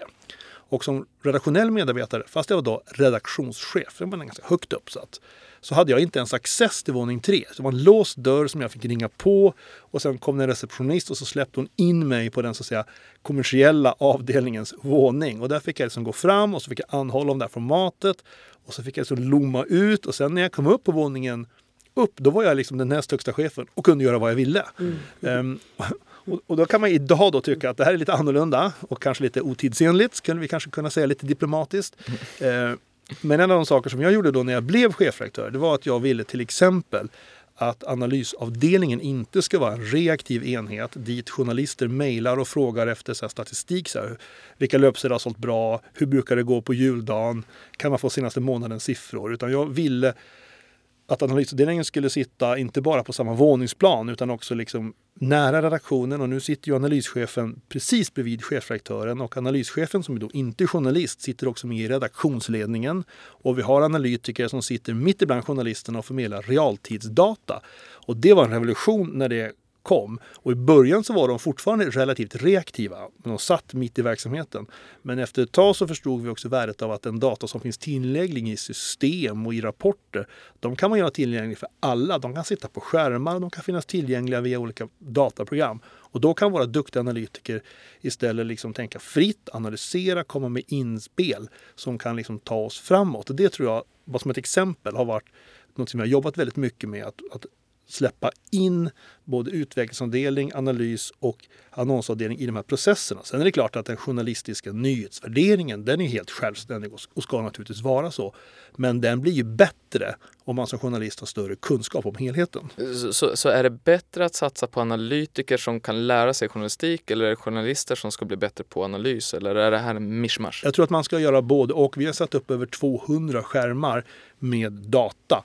Och som redaktionell medarbetare, fast jag var då redaktionschef, jag var ganska högt uppsatt, så hade jag inte ens access till våning tre. Så det var en låst dörr som jag fick ringa på och sen kom det en receptionist och så släppte hon in mig på den så att säga kommersiella avdelningens våning. Och där fick jag liksom gå fram och så fick jag anhålla om det här formatet och så fick jag liksom lomma ut och sen när jag kom upp på våningen upp, då var jag liksom den näst högsta chefen och kunde göra vad jag ville. Mm. Um, och, och, då kan man idag då tycka att det här är lite annorlunda och kanske lite otidsenligt, skulle vi kanske kunna säga lite diplomatiskt. Uh, men en av de saker som jag gjorde då när jag blev chefredaktör, det var att jag ville till exempel att analysavdelningen inte ska vara en reaktiv enhet dit journalister mejlar och frågar efter så statistik. Så här, vilka löpsedlar har sålt bra? Hur brukar det gå på juldagen? Kan man få senaste månadens siffror? Utan jag ville att analysavdelningen skulle sitta inte bara på samma våningsplan utan också liksom nära redaktionen. Och nu sitter ju analyschefen precis bredvid chefredaktören. Och analyschefen som då inte är journalist sitter också med i redaktionsledningen. Och vi har analytiker som sitter mitt ibland journalisterna och förmedlar realtidsdata. Och det var en revolution när det kom. Och i början så var de fortfarande relativt reaktiva. Men de satt mitt i verksamheten. Men efter ett tag så förstod vi också värdet av att den data som finns tillgänglig i system och i rapporter, de kan man göra tillgänglig för alla. De kan sitta på skärmar, de kan finnas tillgängliga via olika dataprogram. Och då kan våra duktiga analytiker istället liksom tänka fritt, analysera, komma med inspel som kan liksom ta oss framåt. Och det tror jag, bara som ett exempel, har varit något som jag jobbat väldigt mycket med. Att, att släppa in både utvecklingsavdelning, analys och annonsavdelning i de här processerna. Sen är det klart att den journalistiska nyhetsvärderingen den är helt självständig och ska naturligtvis vara så. Men den blir ju bättre om man som journalist har större kunskap om helheten. Så, så är det bättre att satsa på analytiker som kan lära sig journalistik eller är det journalister som ska bli bättre på analys eller är det här en mischmasch? Jag tror att man ska göra både och. Vi har satt upp över 200 skärmar med data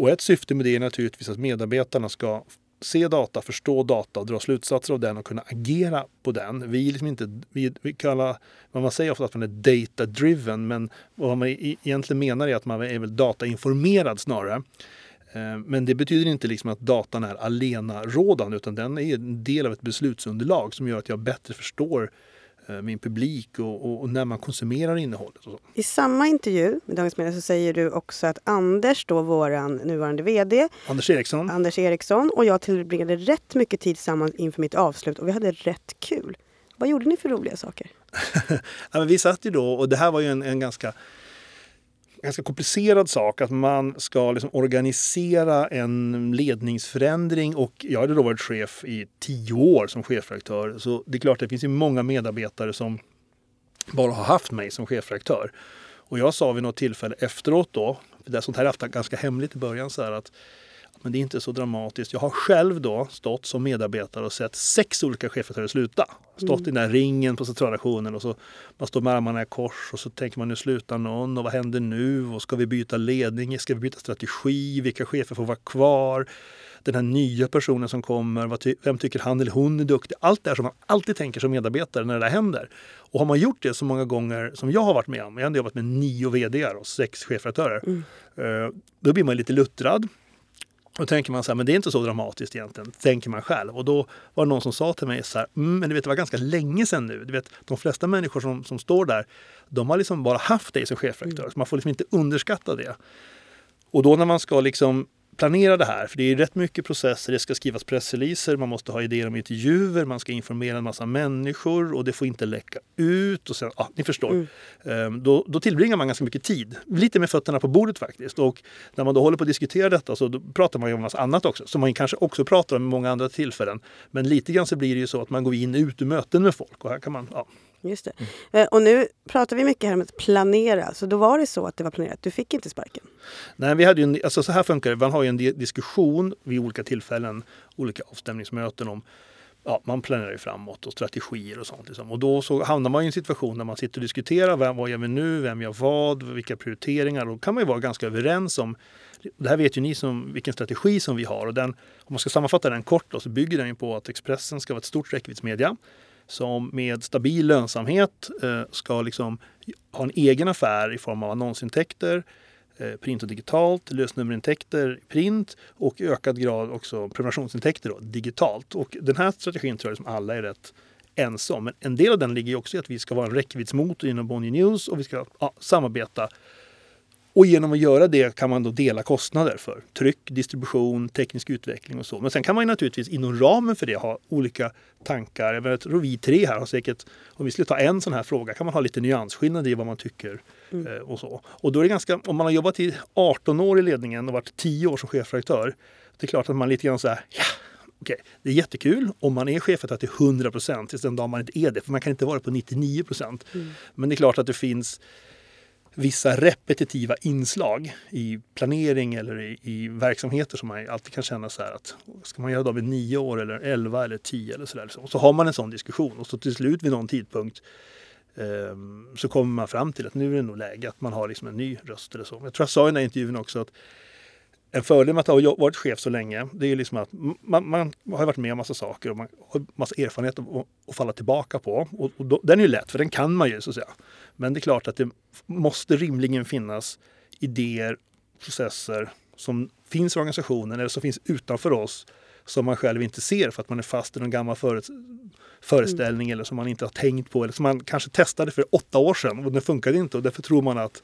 och ett syfte med det är naturligtvis att medarbetarna ska se data, förstå data dra slutsatser av den och kunna agera på den. Vi är liksom inte, vi, vi kallar, man säger ofta att man är data-driven men vad man e-, egentligen menar är att man är väl datainformerad snarare. Eh, men det betyder inte liksom att datan är alena rådande utan den är en del av ett beslutsunderlag som gör att jag bättre förstår Eh, min publik och, och, och, när man konsumerar innehållet. I samma intervju med Dagens Media så säger du också att Anders, då våran nuvarande VD, Anders Eriksson, Anders Eriksson och jag tillbringade rätt mycket tid tillsammans inför mitt avslut och vi hade rätt kul. Vad gjorde ni för roliga saker? ja, vi satt ju då och det här var ju en, en ganska ganska komplicerad sak att man ska liksom organisera en ledningsförändring och jag hade då varit chef i tio år som chefredaktör så det är klart det finns ju många medarbetare som bara har haft mig som chefredaktör. Och jag sa vid något tillfälle efteråt då, för det sånt här är ofta ganska hemligt i början, så här att men det är inte så dramatiskt. Jag har själv då stått som medarbetare och sett sex olika chefredaktörer sluta. Stått mm. i den där ringen på centralredaktionen och så man står med armarna i kors och så tänker man nu slutar någon och vad händer nu och ska vi byta ledning? Ska vi byta strategi? Vilka chefer får vara kvar? Den här nya personen som kommer, vem tycker han eller hon är duktig? Allt det här som man alltid tänker som medarbetare när det där händer. Och har man gjort det så många gånger som jag har varit med om, jag har jobbat med nio vd och sex chefredaktörer, mm. Eh, då blir man lite luttrad. Då tänker man så här, men det är inte så dramatiskt egentligen, tänker man själv. Och då var det någon som sa till mig så här, mm, men du vet, det var ganska länge sedan nu. Du vet, de flesta människor som, som står där, de har liksom bara haft dig som chefredaktör. Mm. Så man får liksom inte underskatta det. Och då när man ska liksom planera det här. För det är rätt mycket processer. Det ska skrivas pressreleaser, man måste ha idéer om intervjuer, man ska informera en massa människor och det får inte läcka ut. Och sen, ja, ni förstår. Mm. Ehm, då, då tillbringar man ganska mycket tid. Lite med fötterna på bordet faktiskt. Och när man då håller på att diskutera detta så pratar man ju om massa annat också. Som man kanske också pratar om i många andra tillfällen. Men lite grann så blir det ju så att man går in och ut ur möten med folk. Och här kan man, ja, Just det. Mm. Och nu pratar vi mycket här om att planera. Så då var det så att det var planerat. Du fick inte sparken? Nej, vi hade ju en, alltså så här funkar det. Man har ju en diskussion vid olika tillfällen, olika avstämningsmöten om Ja, man planerar ju framåt och strategier och sånt. Liksom. Och då så hamnar man i en situation där man sitter och diskuterar. Vem, vad gör vi nu? Vem gör vad? Vilka prioriteringar? Då kan man ju vara ganska överens om det här vet ju ni som vilken strategi som vi har och den, om man ska sammanfatta den kort då, så bygger den på att Expressen ska vara ett stort räckviddsmedia som med stabil lönsamhet eh, ska liksom ha en egen affär i form av annonsintäkter, eh, print och digitalt, lösnummerintäkter print och i ökad grad också prenumerationsintäkter då, digitalt. Och den här strategin tror jag som alla är rätt ense om. Men en del av den ligger också i att vi ska vara en räckviddsmotor inom Bonnier News och vi ska ja, samarbeta och genom att göra det kan man då dela kostnader för tryck, distribution, teknisk utveckling och så. Men sen kan man naturligtvis inom ramen för det ha olika tankar. Jag tror vi tre här har säkert, om vi skulle ta en sån här fråga, kan man ha lite nyansskillnad i vad man tycker. Mm. Eh, och så. Och då är det ganska, om man har jobbat i 18 år i ledningen och varit 10 år som chefredaktör, det är klart att man lite grann så här, ja, okej, okay, det är jättekul om man är chefredaktör till 100 procent tills den dag man inte är det, för man kan inte vara på 99 procent. Mm. Men det är klart att det finns vissa repetitiva inslag i planering eller i, i, verksamheter som man alltid kan känna så här att ska man göra dem i nio år eller elva eller tio eller så där. Liksom? Så, så har man en sån diskussion och så till slut vid någon tidpunkt eh, så kommer man fram till att nu är det nog läge att man har liksom en ny röst eller så. Jag tror jag sa i den här intervjun också att en fördel med att ha varit chef så länge, det är liksom att man, man har varit med om massa saker och man har massa erfarenhet att, att falla tillbaka på. Och, och då, den är ju lätt, för den kan man ju så att säga. Men det är klart att det måste rimligen finnas idéer, processer som finns i organisationen eller som finns utanför oss som man själv inte ser för att man är fast i någon gammal föreställning mm. eller som man inte har tänkt på eller som man kanske testade för åtta år sedan och det funkade inte och därför tror man att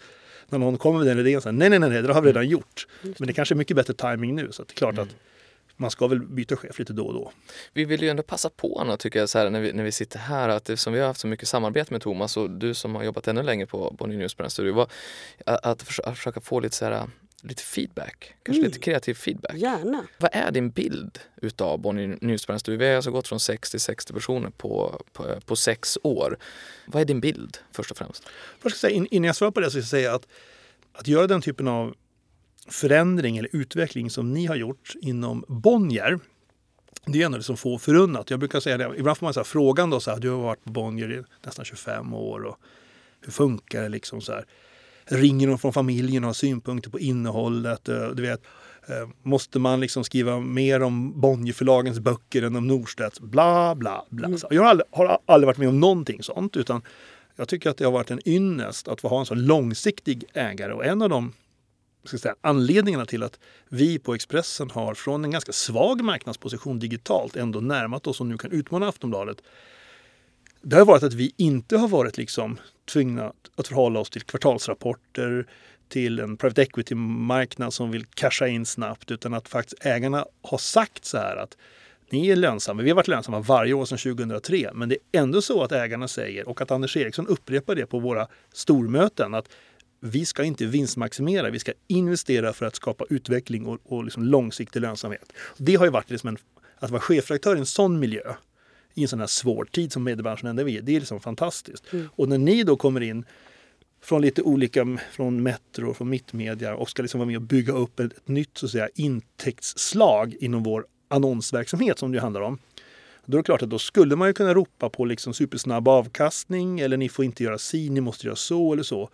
när någon kommer med den idén, så här, nej, nej, nej, det har vi redan mm. gjort. Men det kanske är mycket bättre timing nu så det är klart mm. att man ska väl byta chef lite då och då. Vi vill ju ändå passa på nu tycker jag så här, när, vi, när vi sitter här att eftersom vi har haft så mycket samarbete med Thomas och du som har jobbat ännu längre på Bonnier News på den studion, var, att, att försöka få lite så här lite feedback, kanske mm. lite kreativ feedback. Gärna. Vad är din bild utav Bonnier News på den studion? Vi har alltså gått från 6 till 60 personer på, på, på sex år. Vad är din bild först och främst? Först ska jag säga, innan jag svarar på det så ska jag säga att att göra den typen av förändring eller utveckling som ni har gjort inom Bonnier, det är ändå liksom få förunnat. Jag brukar säga det, ibland får man så här frågan då, så här, du har varit på Bonnier i nästan 25 år och hur funkar det liksom så här? Ringer de från familjen och har synpunkter på innehållet? Du vet, Eh, måste man liksom skriva mer om Bonnierförlagens böcker än om Norstedts? Bla, bla, bla. Mm. Jag har aldrig, har aldrig varit med om någonting sånt. Utan jag tycker att det har varit en ynnest att få ha en så långsiktig ägare. Och en av de ska säga, anledningarna till att vi på Expressen har från en ganska svag marknadsposition digitalt ändå närmat oss och nu kan utmana Aftonbladet. Det har varit att vi inte har varit liksom tvungna att förhålla oss till kvartalsrapporter, till en private equity-marknad som vill casha in snabbt utan att faktiskt ägarna har sagt så här att ni är lönsamma. Vi har varit lönsamma varje år sedan 2003 men det är ändå så att ägarna säger och att Anders Eriksson upprepar det på våra stormöten att vi ska inte vinstmaximera, vi ska investera för att skapa utveckling och, och liksom långsiktig lönsamhet. Det har ju varit liksom en, att vara chefredaktör i en sån miljö i en sån här svår tid som mediebranschen ändå är, det är liksom fantastiskt. Mm. Och när ni då kommer in från lite olika, från Metro från Mittmedia och ska liksom vara med och bygga upp ett, ett nytt så att säga, intäktsslag inom vår annonsverksamhet som det handlar om. Då är det klart att då skulle man ju kunna ropa på liksom supersnabb avkastning eller ni får inte göra si, ni måste göra så eller så.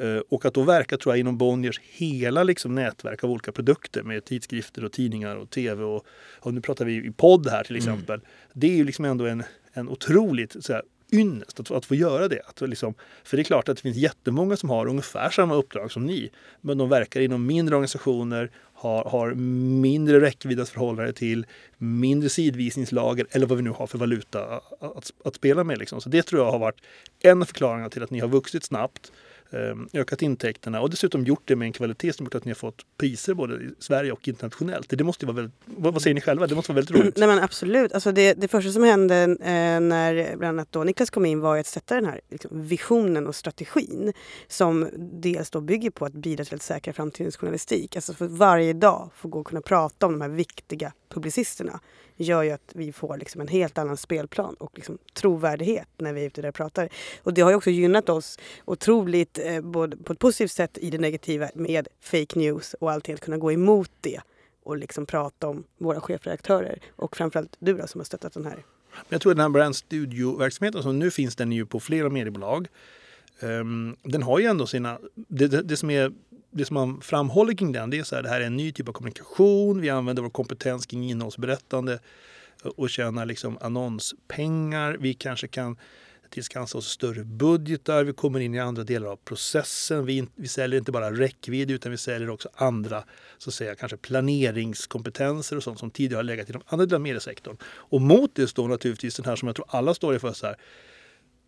Eh, och att då verka tror jag inom Bonniers hela liksom nätverk av olika produkter med tidskrifter och tidningar och tv och, och nu pratar vi i podd här till mm. exempel. Mm. Det är ju liksom ändå en, en otroligt så här, ynnest att, att få göra det. Att liksom, för det är klart att det finns jättemånga som har ungefär samma uppdrag som ni. Men de verkar inom mindre organisationer, har, har mindre räckvidd att förhålla det till, mindre sidvisningslager eller vad vi nu har för valuta att, att, att spela med. Liksom. Så det tror jag har varit en av förklaringarna till att ni har vuxit snabbt ökat intäkterna och dessutom gjort det med en kvalitet som gjort att ni har fått priser både i Sverige och internationellt. Det måste vara väldigt, vad säger ni själva? Det måste vara väldigt roligt. Nej men absolut. Alltså det, det första som hände eh, när bland annat då Niklas kom in var att sätta den här liksom, visionen och strategin som dels då bygger på att bidra till att säkra framtidens journalistik. Alltså för varje dag få gå och kunna prata om de här viktiga publicisterna gör ju att vi får liksom en helt annan spelplan och liksom trovärdighet när vi är ute där och pratar. Och det har ju också gynnat oss otroligt eh, både på ett positivt sätt i det negativa med fake news och allting att kunna gå emot det och liksom prata om våra chefredaktörer och framförallt du då som har stöttat den här. Jag tror att den här Brand Studio-verksamheten som nu finns den är ju på flera mediebolag. Um, den har ju ändå sina, det, det, det som är det som man framhåller kring den det är att det här är en ny typ av kommunikation. Vi använder vår kompetens kring innehållsberättande och tjänar liksom annonspengar. Vi kanske kan tillskansa oss större budgetar. Vi kommer in i andra delar av processen. Vi, vi säljer inte bara räckvidd utan vi säljer också andra så att säga, kanske planeringskompetenser och sånt som tidigare har legat i de andra delarna av mediesektorn. Och mot det står naturligtvis den här som jag tror alla står inför. Så här,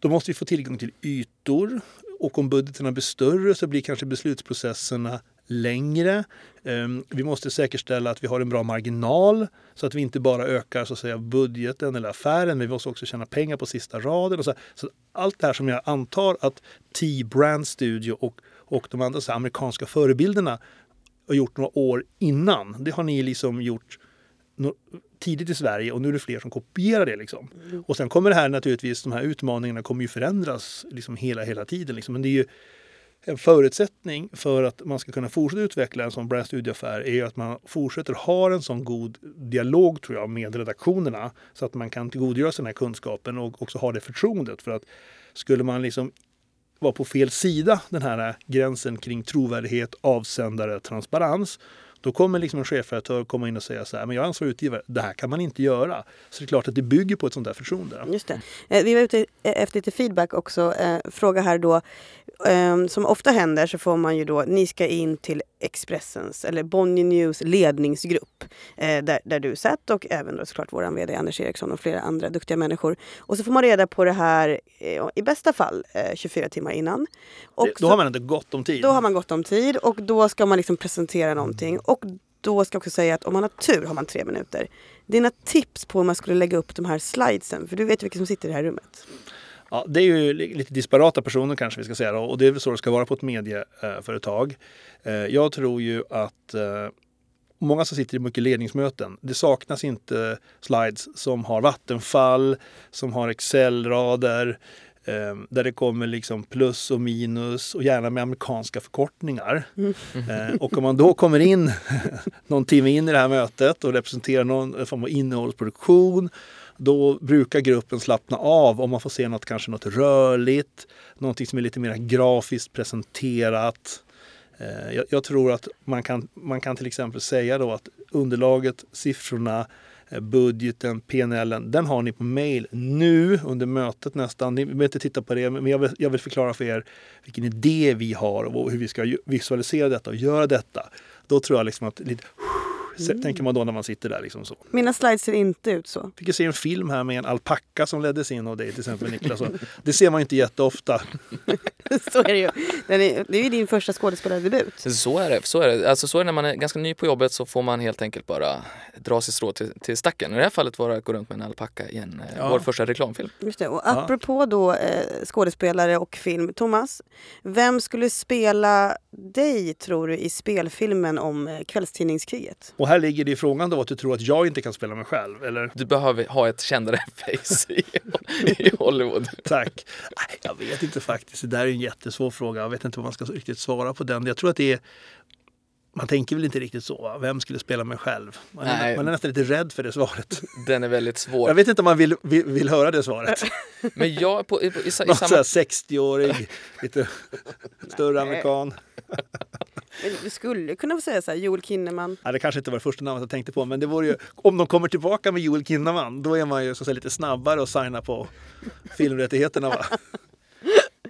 då måste vi få tillgång till ytor och om budgeterna blir större så blir kanske beslutsprocesserna längre. Ehm, vi måste säkerställa att vi har en bra marginal så att vi inte bara ökar så att säga, budgeten eller affären, men vi måste också tjäna pengar på sista raden. Och så, så allt det här som jag antar att T-Brand Studio och, och de andra så här, amerikanska förebilderna har gjort några år innan. Det har ni liksom gjort tidigt i Sverige och nu är det fler som kopierar det. Liksom. Mm. Och sen kommer det här naturligtvis, de här utmaningarna kommer ju förändras liksom hela, hela tiden. Liksom. Men det är ju en förutsättning för att man ska kunna fortsätta utveckla en sån brand studieaffär är ju att man fortsätter ha en sån god dialog tror jag med redaktionerna så att man kan tillgodogöra sig den här kunskapen och också ha det förtroendet. För att skulle man liksom vara på fel sida den här gränsen kring trovärdighet, avsändare, transparens då kommer liksom en chefredaktör komma in och säga så här, men jag är ansvarig utgivare, det här kan man inte göra. Så det är klart att det bygger på ett sånt där förtroende. Just det. Eh, vi var ute efter lite feedback också. Eh, fråga här då, eh, som ofta händer så får man ju då, ni ska in till Expressens eller Bonnier News ledningsgrupp där, där du satt och även då såklart vår VD Anders Eriksson och flera andra duktiga människor. Och så får man reda på det här i bästa fall 24 timmar innan. Och då har man inte gott om tid. Då har man gott om tid och då ska man liksom presentera någonting. Och då ska jag också säga att om man har tur har man tre minuter. Dina tips på hur man skulle lägga upp de här slidesen, för du vet ju vilka som sitter i det här rummet. Ja, det är ju lite disparata personer kanske vi ska säga och det är väl så det ska vara på ett medieföretag. Eh, jag tror ju att eh, många som sitter i mycket ledningsmöten, det saknas inte slides som har vattenfall, som har Excel-rader, där det kommer liksom plus och minus och gärna med amerikanska förkortningar. Mm. Eh, och om man då kommer in någon timme in i det här mötet och representerar någon form av innehållsproduktion då brukar gruppen slappna av om man får se något, kanske något rörligt, någonting som är lite mer grafiskt presenterat. Eh, jag, jag, tror att man kan, man kan till exempel säga då att underlaget, siffrorna, eh, Eh, budgeten, PNL, den har ni på mail nu under mötet nästan. Ni behöver inte titta på det, men jag vill, jag vill förklara för er vilken idé vi har och hur vi ska visualisera detta och göra detta. Då tror jag liksom att lite Mm. Tänker man då när man sitter där. Liksom så. Mina slides ser inte ut så. Fick jag se en film här med en alpacka som leddes in av dig till exempel Niklas. det ser man inte jätteofta. så är det ju. Det är ju din första skådespelardebut. Så är det. Så är det. Alltså, så är det när man är ganska ny på jobbet så får man helt enkelt bara dra sitt strå till, till stacken. I det här fallet var det att gå runt med en alpacka i en, eh, ja. vår första reklamfilm. Just det. Och apropå då eh, skådespelare och film. Thomas, vem skulle spela dig tror du i spelfilmen om eh, kvällstidningskriget? Och här ligger det i frågan då att du tror att jag inte kan spela mig själv, eller? Du behöver ha ett kändare face i, i Hollywood. Tack. Jag vet inte faktiskt. Det där är en jättesvår fråga. Jag vet inte vad man ska riktigt svara på den. Jag tror att det är man tänker väl inte riktigt så. Vem skulle spela mig själv? Man är, man är, nästan lite rädd för det svaret. Den är väldigt svår. Jag vet inte om man vill, vill, vill höra det svaret. Men jag på, i, i, i, i samma... 60-årig, lite större amerikan. Du skulle kunna säga så här, Joel Kinnaman. Ja, det kanske inte var det första namnet jag tänkte på, men det vore ju, om de kommer tillbaka med Joel Kinnaman, då är man ju så säga, lite snabbare att signa på filmrättigheterna. Va?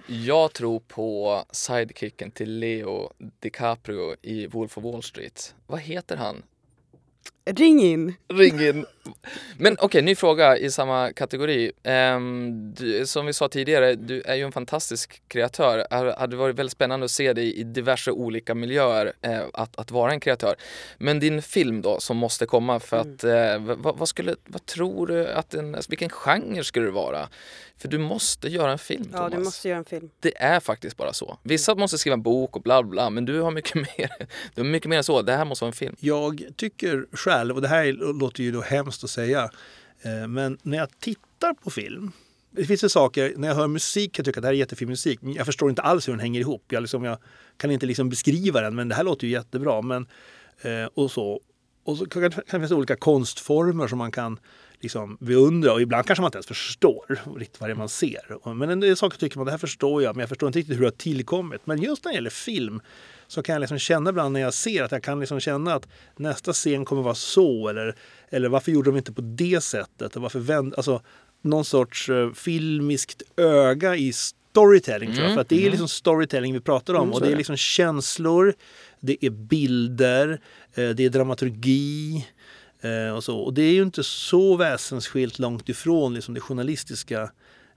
Jag tror på sidekicken till Leo DiCaprio i Wolf of Wall Street. Vad heter han? Ring in! Ring in! Men okej, okay, ny fråga i samma kategori. Um, du, som vi sa tidigare, du är ju en fantastisk kreatör. Det hade varit väldigt spännande att se dig i diverse olika miljöer, uh, att, att vara en kreatör. Men din film då, som måste komma för mm. att, uh, vad, vad, skulle, vad tror du att en, alltså, vilken genre skulle det vara? För du måste göra en film Ja, Thomas. du måste göra en film. Det är faktiskt bara så. Vissa måste skriva en bok och bla bla, men du har mycket mer, du har mycket mer än så. Det här måste vara en film. Jag tycker själv, och det här låter ju då hemskt att säga, eh, men när jag tittar på film det finns ju saker, när jag hör musik kan jag tycka att det här är jättefin musik. Jag förstår inte alls hur den hänger ihop. Jag, liksom, jag kan inte liksom beskriva den, men det här låter ju jättebra. Men, eh, och så. Och så kan det finnas olika konstformer som man kan liksom beundra och ibland kanske man inte ens förstår riktigt vad det är man ser. Men en del saker tycker man det här förstår jag men jag förstår inte riktigt hur det har tillkommit. Men just när det gäller film så kan jag liksom känna ibland när jag ser att jag kan liksom känna att nästa scen kommer vara så eller, eller varför gjorde de inte på det sättet? Och varför vänd, alltså, någon sorts uh, filmiskt öga i storytelling tror jag. Mm, För att det är mm. liksom storytelling vi pratar om. Mm, och det är liksom känslor, det är bilder, eh, det är dramaturgi. Eh, och, så. och det är ju inte så väsensskilt långt ifrån liksom det journalistiska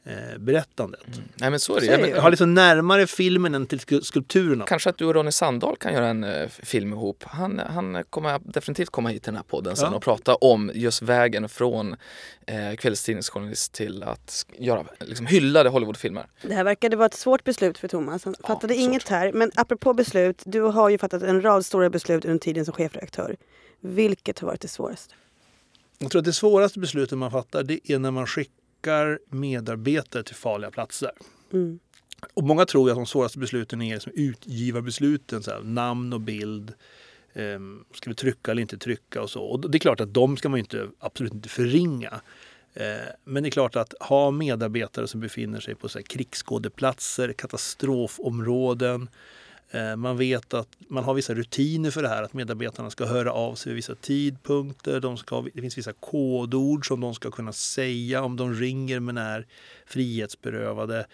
eh, berättandet. Mm. Nej men så är det. Jag har liksom närmare filmen än till skulpturerna. Kanske att du och Ronny Sandahl kan göra en uh, film ihop. Han, han kommer definitivt komma hit till den här podden sen ja. och prata om just vägen från uh, kvällstidningsjournalist till att göra liksom, hyllade Hollywoodfilmer. Det här verkade vara ett svårt beslut för Thomas. Han ja, fattade inget här. Men apropå beslut, du har ju fattat en rad stora beslut under tiden som chefredaktör. Vilket har varit det svåraste? Jag tror att det svåraste beslutet man fattar det är när man skickar medarbetare till farliga platser. Mm. Och många tror att de svåraste besluten är liksom utgivarbesluten, så här, namn och bild. Eh, ska vi trycka eller inte trycka och så. Och det är klart att de ska man inte, absolut inte förringa. Eh, men det är klart att ha medarbetare som befinner sig på så krigsskådeplatser, katastrofområden, Eh, man vet att man har vissa rutiner för det här, att medarbetarna ska höra av sig vid vissa tidpunkter. De ska, det finns vissa kodord som de ska kunna säga om de ringer men är frihetsberövade.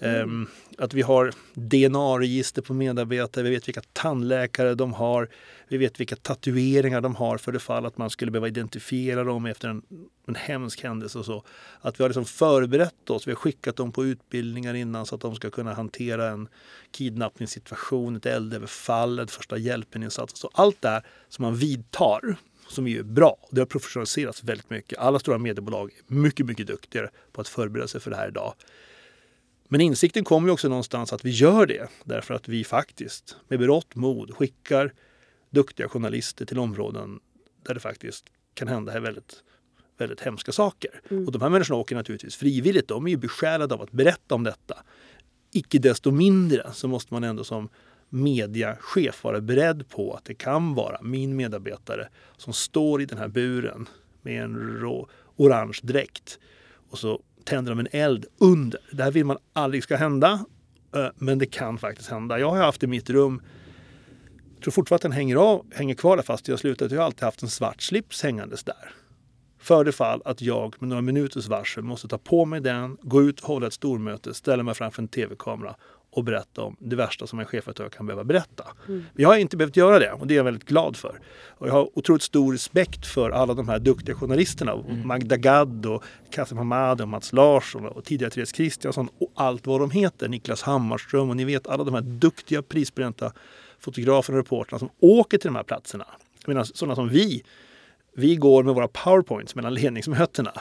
Mm. Att vi har DNA-register på medarbetare, vi vet vilka tandläkare de har, vi vet vilka tatueringar de har för det fall att man skulle behöva identifiera dem efter en, en hemsk händelse och så. Att vi har liksom förberett oss, vi har skickat dem på utbildningar innan så att de ska kunna hantera en kidnappningssituation, ett eldöverfall, ett första hjälpen-insats. Allt det här som man vidtar som är bra. Det har professionaliserats väldigt mycket. Alla stora mediebolag är mycket, mycket duktigare på att förbereda sig för det här idag. Men insikten kommer ju också någonstans att vi gör det därför att vi faktiskt med berått mod skickar duktiga journalister till områden där det faktiskt kan hända väldigt, väldigt hemska saker. Mm. Och de här människorna åker naturligtvis frivilligt. De är ju besjälade av att berätta om detta. Icke desto mindre så måste man ändå som mediachef vara beredd på att det kan vara min medarbetare som står i den här buren med en rå, orange dräkt och så tänder de en eld under. Det här vill man aldrig ska hända, eh, men det kan faktiskt hända. Jag har haft i mitt rum jag tror fortfarande att den hänger, av, hänger kvar där fast jag har slutat. Jag har alltid haft en svart slips hängandes där. För det fall att jag med några minuters varsel måste ta på mig den, gå ut och hålla ett stormöte, ställa mig framför en tv-kamera och berätta om det värsta som en chefredaktör kan behöva berätta. Mm. Jag har inte behövt göra det och det är jag väldigt glad för. Och jag har otroligt stor respekt för alla de här duktiga journalisterna. Mm. Magda Gad och Kasim Hamad och Mats Larsson och tidigare Therese Kristiansson och allt vad de heter. Niklas Hammarström och ni vet alla de här duktiga prisbelönta fotograferna och reportrarna som åker till de här platserna. Menar sådana som vi vi går med våra powerpoints mellan ledningsmötena.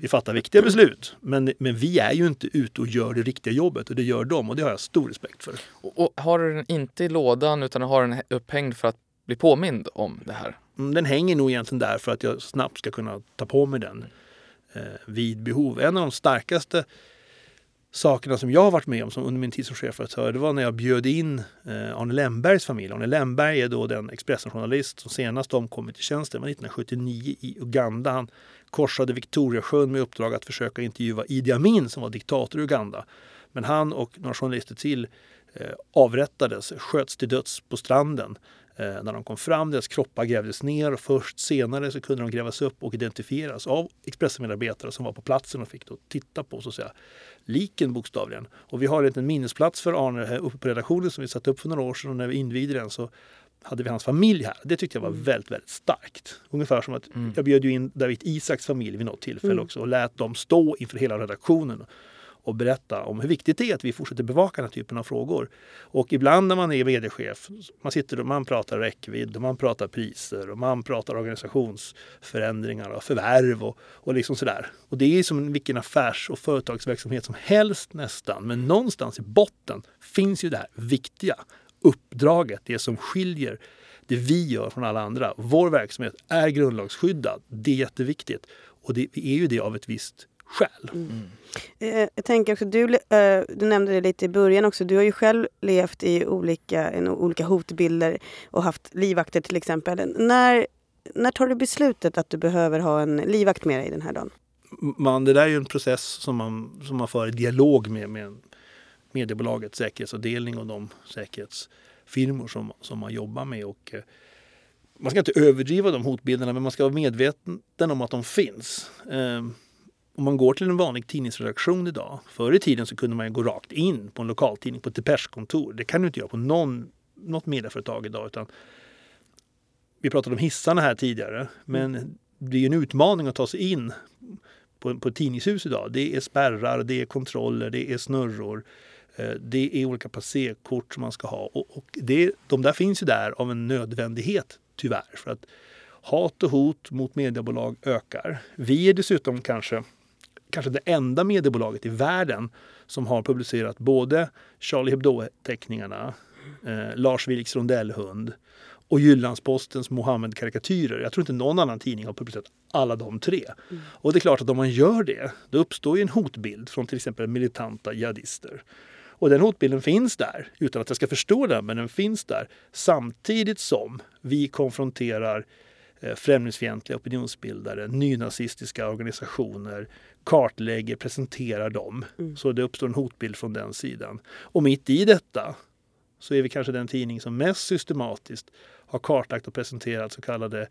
Vi fattar viktiga beslut, men, men vi är ju inte ute och gör det riktiga jobbet och det gör de och det har jag stor respekt för. Och, och har du den inte i lådan utan har den upphängd för att bli påmind om det här? Mm, den hänger nog egentligen där för att jag snabbt ska kunna ta på mig den eh, vid behov. En av de starkaste sakerna som jag har varit med om som under min tid som chefredaktör, det var när jag bjöd in eh, Arne Lembergs familj. Arne Lemberg är då den Expressen-journalist som senast omkommit i tjänsten, var 1979 i Uganda. Han korsade Victoriasjön med uppdrag att försöka intervjua Idi Amin som var diktator i Uganda. Men han och några journalister till eh, avrättades, sköts till döds på stranden Eh, när de kom fram, deras kroppar grävdes ner och först senare så kunde de grävas upp och identifieras av Expressen-medarbetare som var på platsen och fick då titta på så att säga, liken bokstavligen. Och vi har en liten minnesplats för Arne här uppe på redaktionen som vi satte upp för några år sedan och när vi invigde den så hade vi hans familj här. Det tyckte jag var mm. väldigt, väldigt starkt. Ungefär som att mm. jag bjöd in David Isaks familj vid något tillfälle mm. också och lät dem stå inför hela redaktionen och berätta om hur viktigt det är att vi fortsätter bevaka den här typen av frågor. Och ibland när man är vd-chef, man sitter och man pratar räckvidd, och man pratar priser och man pratar organisationsförändringar och förvärv och, och liksom sådär. Och det är som vilken affärs och företagsverksamhet som helst nästan. Men någonstans i botten finns ju det här viktiga uppdraget, det som skiljer det vi gör från alla andra. Vår verksamhet är grundlagsskyddad. Det är jätteviktigt. Och det, är ju det av ett visst skäl. Mm. Eh, jag tänker också, du, eh, du nämnde det lite i början också, du har ju själv levt i olika, i olika hotbilder och haft livvakter till exempel. När, när tar du beslutet att du behöver ha en livvakt med dig den här dagen? Man, det där är ju en process som man, som man för i dialog med, med mediebolagets säkerhetsavdelning och de säkerhetsfirmor som, som man jobbar med. Och, eh, man ska inte överdriva de hotbilderna men man ska vara medveten om att de finns. Eh, om man går till en vanlig tidningsredaktion idag. Förr i tiden så kunde man gå rakt in på en lokaltidning på ett Depeche-kontor. Det kan du inte göra på någon, något medieföretag idag. Utan vi pratade om hissarna här tidigare. Men det är en utmaning att ta sig in på, på ett tidningshus idag. Det är spärrar, det är kontroller, det är snurror. Eh, det är olika passerkort som man ska ha. Och, och det, de där finns ju där av en nödvändighet, tyvärr. För att hat och hot mot mediebolag ökar. Vi är dessutom kanske kanske det enda mediebolaget i världen som har publicerat både Charlie Hebdo-teckningarna, eh, Lars Vilks rondellhund och Jyllandspostens Mohammed-karikatyrer. Jag tror inte någon annan tidning har publicerat alla de tre. Mm. Och det är klart att om man gör det, då uppstår ju en hotbild från till exempel militanta jihadister. Och den hotbilden finns där, utan att jag ska förstå den, men den finns där. Samtidigt som vi konfronterar eh, främlingsfientliga opinionsbildare, nynazistiska organisationer, kartlägger, presenterar dem. Mm. Så det uppstår en hotbild från den sidan. Och mitt i detta så är vi kanske den tidning som mest systematiskt har kartlagt och presenterat så kallade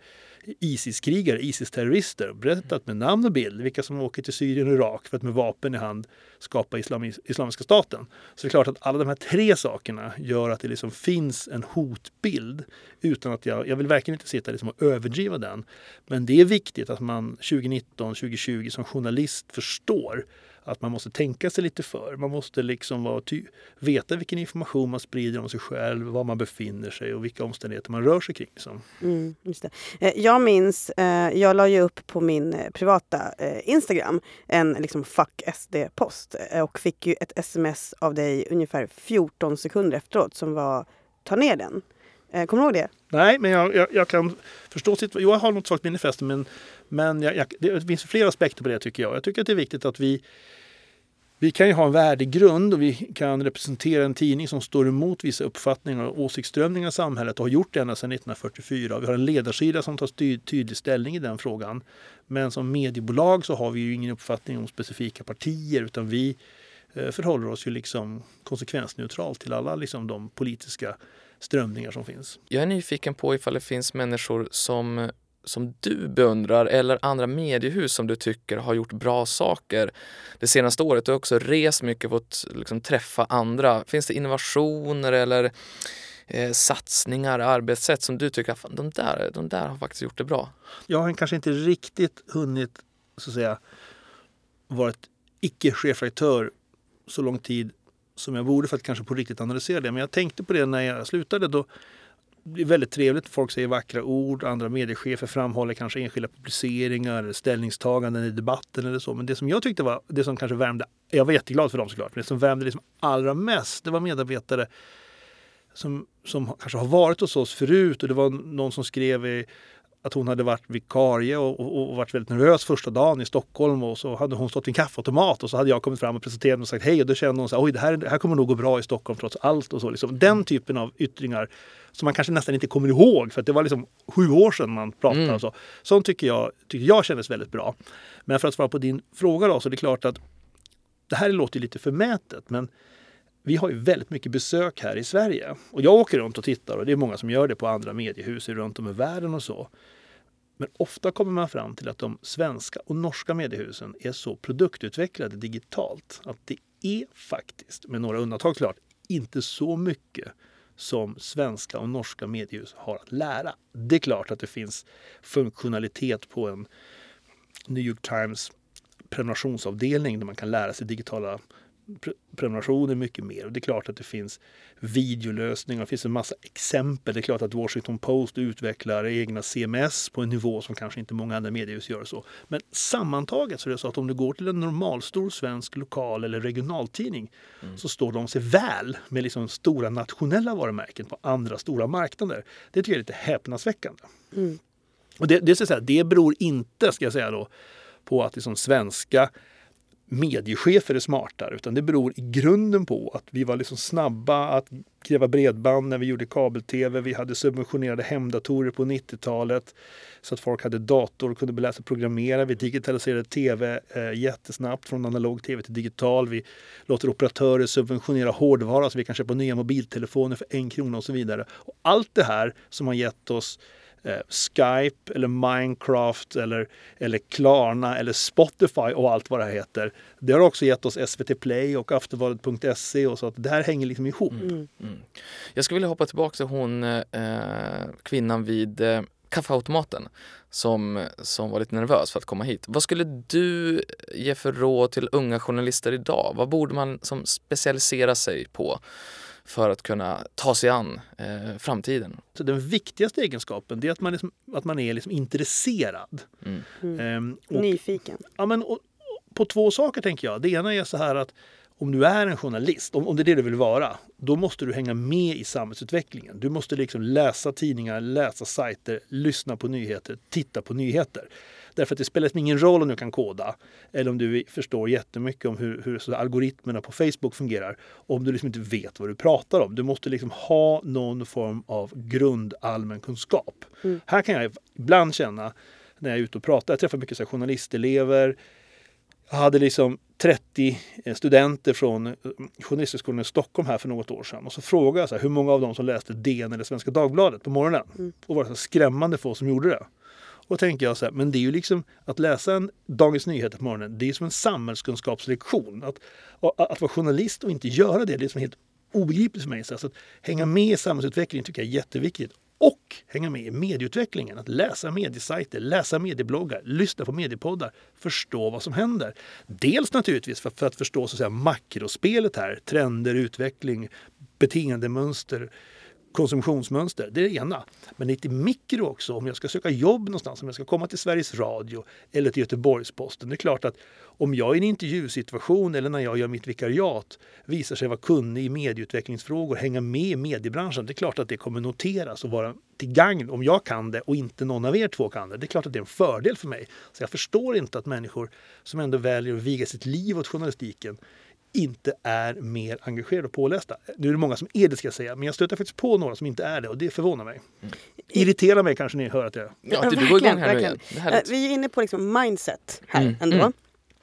Isis-krigare, Isis-terrorister. Berättat med namn och bild vilka som åker till Syrien och Irak för att med vapen i hand skapa islami Islamiska staten. Så det är klart att alla de här tre sakerna gör att det liksom finns en hotbild utan att jag, jag vill verkligen inte sitta liksom och överdriva den. Men det är viktigt att man 2019, 2020 som journalist förstår att man måste tänka sig lite för. Man måste liksom vara veta vilken information man sprider om sig själv, var man befinner sig och vilka omständigheter man rör sig kring. Liksom. Mm, just det. Eh, jag minns, eh, jag la ju upp på min eh, privata Instagram en liksom fuck SD-post och fick ju ett sms av dig ungefär 14 sekunder efteråt som var ta ner den. Kommer du ihåg det? Nej, men jag, jag, jag kan förstå situationen. Jag har något svagt minne men, men jag, det finns flera aspekter på det tycker jag. Jag tycker att det är viktigt att vi vi kan ju ha en värdegrund och vi kan representera en tidning som står emot vissa uppfattningar och åsiktsströmningar i samhället och har gjort det ända sedan 1944. Vi har en ledarsida som tar tydlig ställning i den frågan. Men som mediebolag så har vi ju ingen uppfattning om specifika partier utan vi eh, förhåller oss ju liksom konsekvensneutralt till alla liksom de politiska strömningar som finns. Jag är nyfiken på ifall det finns människor som, som du beundrar eller andra mediehus som du tycker har gjort bra saker det senaste året. Du har också rest mycket, fått liksom träffa andra. Finns det innovationer eller eh, satsningar, arbetssätt som du tycker att de där, de där har faktiskt gjort det bra? Jag har kanske inte riktigt hunnit så att säga varit icke-chefredaktör så lång tid som jag borde för att kanske på riktigt analysera det. Men jag tänkte på det när jag slutade. Då det är väldigt trevligt. Folk säger vackra ord. Andra mediechefer framhåller kanske enskilda publiceringar ställningstaganden i debatten eller så. Men det som jag tyckte var det som kanske värmde. Jag var jätteglad för dem såklart. Men det som värmde liksom allra mest. Det var medarbetare som, som kanske har varit hos oss förut. Och det var någon som skrev i att hon hade varit vikarie och, och, och, varit väldigt nervös första dagen i Stockholm och så hade hon stått vid en kaffeautomat och så hade jag kommit fram och presenterat och sagt hej och då kände hon så här, oj det här, det här kommer nog gå bra i Stockholm trots allt och så. Liksom. Den typen av yttringar som man kanske nästan inte kommer ihåg för att det var liksom sju år sedan man pratade. Mm. Och så. Sånt tycker jag, tycker jag kändes väldigt bra. Men för att svara på din fråga då så är det klart att det här låter lite förmätet men vi har ju väldigt mycket besök här i Sverige. Och jag åker runt och tittar och det är många som gör det på andra mediehus runt om i världen och så. Men ofta kommer man fram till att de svenska och norska mediehusen är så produktutvecklade digitalt att det är faktiskt, med några undantag klart, inte så mycket som svenska och norska mediehus har att lära. Det är klart att det finns funktionalitet på en New York Times prenumerationsavdelning där man kan lära sig digitala prenumerationer mycket mer. Och det är klart att det finns videolösningar, det finns en massa exempel. Det är klart att Washington Post utvecklar egna CMS på en nivå som kanske inte många andra mediehus gör. så. Men sammantaget så är det så att om du går till en normalstor svensk lokal eller regionaltidning mm. så står de sig väl med liksom stora nationella varumärken på andra stora marknader. Det tycker jag är lite häpnadsväckande. Mm. Och det, det, säga, det beror inte, ska jag säga då, på att liksom svenska mediechefer är smartare utan det beror i grunden på att vi var liksom snabba att kräva bredband när vi gjorde kabel-tv. Vi hade subventionerade hemdatorer på 90-talet så att folk hade dator och kunde läsa och programmera. Vi digitaliserade tv eh, jättesnabbt från analog tv till digital. Vi låter operatörer subventionera hårdvara så vi kan köpa nya mobiltelefoner för en krona och så vidare. Och allt det här som har gett oss Skype eller Minecraft eller, eller Klarna eller Spotify och allt vad det här heter. Det har också gett oss SVT Play och Aftonbladet.se och så att det här hänger liksom ihop. Mm. Mm. Jag skulle vilja hoppa tillbaka till hon eh, kvinnan vid eh, kaffeautomaten som, som var lite nervös för att komma hit. Vad skulle du ge för råd till unga journalister idag? Vad borde man som specialisera sig på? För att kunna ta sig an eh, framtiden. Så den viktigaste egenskapen är att man, liksom, att man är liksom intresserad. Mm. Mm. Ehm, och, Nyfiken. Ja, men, och, och, på två saker tänker jag. Det ena är så här att om du är en journalist, om, om det är det du vill vara, då måste du hänga med i samhällsutvecklingen. Du måste liksom läsa tidningar, läsa sajter, lyssna på nyheter, titta på nyheter. Därför att det spelar ingen roll om du kan koda eller om du förstår jättemycket om hur, hur algoritmerna på Facebook fungerar. Om du liksom inte vet vad du pratar om. Du måste liksom ha någon form av grundallmänkunskap. Mm. Här kan jag ibland känna när jag är ute och pratar, jag träffar mycket så journalistelever. Jag hade liksom 30 eh, studenter från eh, Journalisthögskolan i Stockholm här för något år sedan. Och så frågade jag så här, hur många av dem som läste DN eller Svenska Dagbladet på morgonen. Mm. Och var det så skrämmande få som gjorde det. Och tänker jag så här, men det är ju liksom att läsa en Dagens Nyheter på morgonen, det är som en samhällskunskapslektion. Att, att, att vara journalist och inte göra det, det är som helt obegripligt för mig. Så att hänga med i samhällsutvecklingen tycker jag är jätteviktigt. Och hänga med i medieutvecklingen. Att läsa mediesajter, läsa mediebloggar, lyssna på mediepoddar, förstå vad som händer. Dels naturligtvis för, för att förstå så att säga, makrospelet här, trender, utveckling, beteendemönster, konsumtionsmönster. Det är det ena. Men lite mikro också, om jag ska söka jobb någonstans, om jag ska komma till Sveriges Radio eller till Göteborgs-Posten. Det är klart att om jag i en intervjusituation eller när jag gör mitt vikariat visar sig vara kunnig i medieutvecklingsfrågor, hänga med i mediebranschen, det är klart att det kommer noteras och vara till gagn om jag kan det och inte någon av er två kan det. Det är klart att det är en fördel för mig. Så jag förstår inte att människor som ändå väljer att viga sitt liv åt journalistiken inte är mer engagerade och pålästa. Nu är det många som är det ska jag säga, men jag stöter faktiskt på några som inte är det och det förvånar mig. Mm. Irriterar mig kanske ni hör att jag... Ja, du går igång här nu igen. Vi är inne på liksom mindset här mm. ändå. Mm.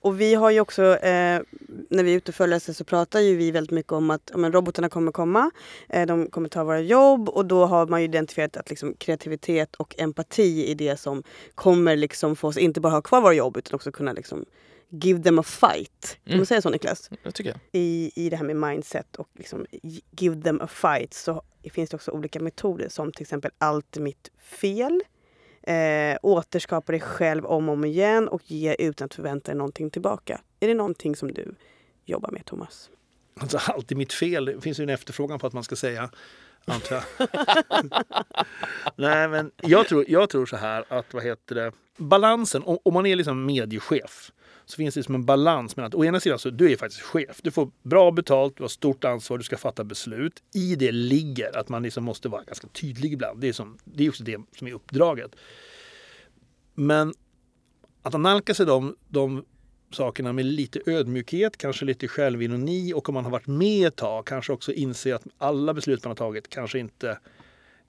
och vi har ju också, eh, när vi är ute och föreläser så pratar ju vi väldigt mycket om att ja, men robotarna kommer komma. Eh, de kommer ta våra jobb och då har man ju identifierat att liksom, kreativitet och empati är det som kommer liksom få oss inte bara ha kvar våra jobb utan också kunna liksom give them a fight. Kan Mm. man säga så Niklas? Det tycker jag. I, I det här med mindset och liksom give them a fight så finns det också olika metoder som till exempel allt mitt fel. Eh, återskapa dig själv om och om igen och ge utan att förvänta dig någonting tillbaka. Är det någonting som du jobbar med Thomas? Alltså, allt är mitt fel. Det finns ju en efterfrågan på att man ska säga. Antar jag. Nej, men jag tror, jag tror så här att vad heter det? Balansen, om, om man är liksom mediechef så finns det som en balans mellan att å ena sidan så du är faktiskt chef. Du får bra betalt, du har stort ansvar, du ska fatta beslut. I det ligger att man liksom måste vara ganska tydlig ibland. Det är, som, det är också det som är uppdraget. Men att analka sig de, de sakerna med lite ödmjukhet, kanske lite självironi och om man har varit med ett tag kanske också inse att alla beslut man har tagit kanske inte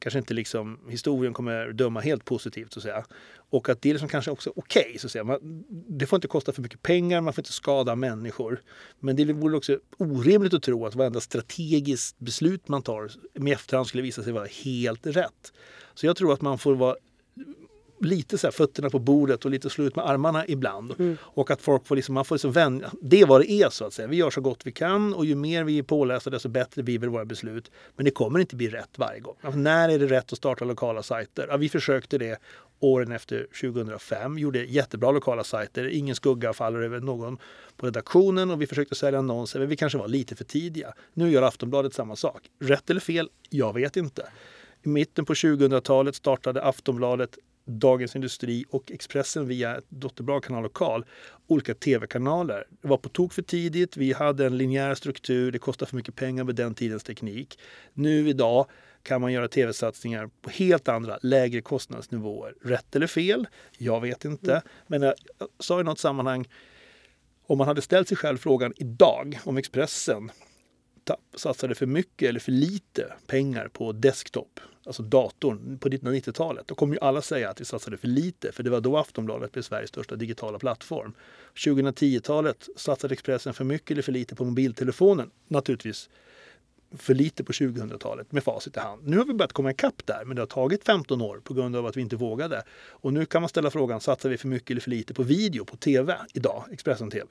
kanske inte liksom historien kommer döma helt positivt så att säga. Och att det är liksom kanske också okej så att säga. Man, det får inte kosta för mycket pengar, man får inte skada människor. Men det vore också orimligt att tro att varenda strategiskt beslut man tar med efterhand skulle visa sig vara helt rätt. Så jag tror att man får vara lite så fötterna på bordet och lite slå ut med armarna ibland. Och att folk får liksom, man får liksom vänja, det är vad det är så att säga. Vi gör så gott vi kan och ju mer vi är pålästa desto bättre blir våra beslut. Men det kommer inte bli rätt varje gång. Alltså, när är det rätt att starta lokala sajter? Ja, vi försökte det åren efter 2005, gjorde jättebra lokala sajter. Ingen skugga faller över någon på redaktionen och vi försökte sälja annonser, men vi kanske var lite för tidiga. Nu gör Aftonbladet samma sak. Rätt eller fel? Jag vet inte. I mitten på 2000-talet startade Aftonbladet Dagens Industri och Expressen via ett dotterbolag Kanal Lokal olika tv-kanaler. Det var på tok för tidigt, vi hade en linjär struktur, det kostade för mycket pengar med den tidens teknik. Nu idag kan man göra tv-satsningar på helt andra, lägre kostnadsnivåer. Rätt eller fel? Jag vet inte. Men jag sa i något sammanhang, om man hade ställt sig själv frågan idag om Expressen satsade för mycket eller för lite pengar på desktop, alltså datorn, på 1990-talet. Då kommer ju alla säga att vi satsade för lite, för det var då Aftonbladet blev Sveriges största digitala plattform. 2010-talet satsade Expressen för mycket eller för lite på mobiltelefonen? Naturligtvis för lite på 2000-talet med facit i hand. Nu har vi börjat komma ikapp där, men det har tagit 15 år på grund av att vi inte vågade. Och nu kan man ställa frågan, satsar vi för mycket eller för lite på video, på tv idag, Expressen TV?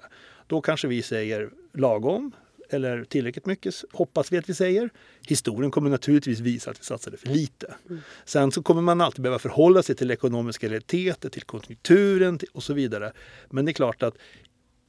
Då kanske vi säger lagom, eller tillräckligt mycket, hoppas vi att vi säger. Historien kommer naturligtvis visa att vi satsade för lite. Mm. Sen så kommer man alltid behöva förhålla sig till ekonomiska realiteter, till konjunkturen och så vidare. Men det är klart att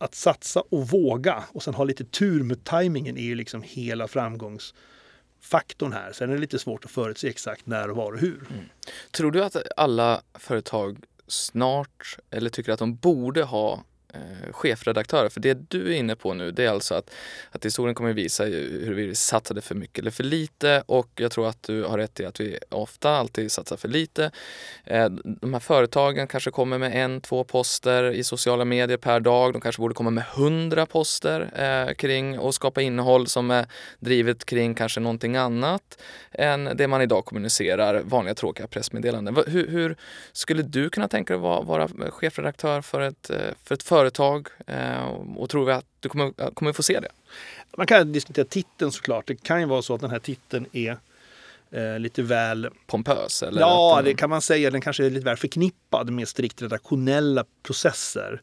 att satsa och våga och sen ha lite tur med tajmingen är ju liksom hela framgångsfaktorn här. Sen är det lite svårt att förutse exakt när och var och hur. Mm. Tror du att alla företag snart, eller tycker att de borde ha eh, chefredaktörer. För det du är inne på nu det är alltså att, att historien kommer visa hur vi satsade för mycket eller för lite och jag tror att du har rätt i att vi ofta alltid satsar för lite. Eh, de här företagen kanske kommer med en, två poster i sociala medier per dag. De kanske borde komma med hundra poster eh, kring och skapa innehåll som är drivet kring kanske någonting annat än det man idag kommunicerar, vanliga tråkiga pressmeddelanden. Hur, hur skulle du kunna tänka dig att vara, vara chefredaktör för ett, eh, för ett företag och tror vi att du kommer, kommer få se det? Man kan diskutera titeln såklart. Det kan ju vara så att den här titeln är eh, lite väl pompös? Eller ja, den... det kan man säga. Den kanske är lite väl förknippad med strikt redaktionella processer.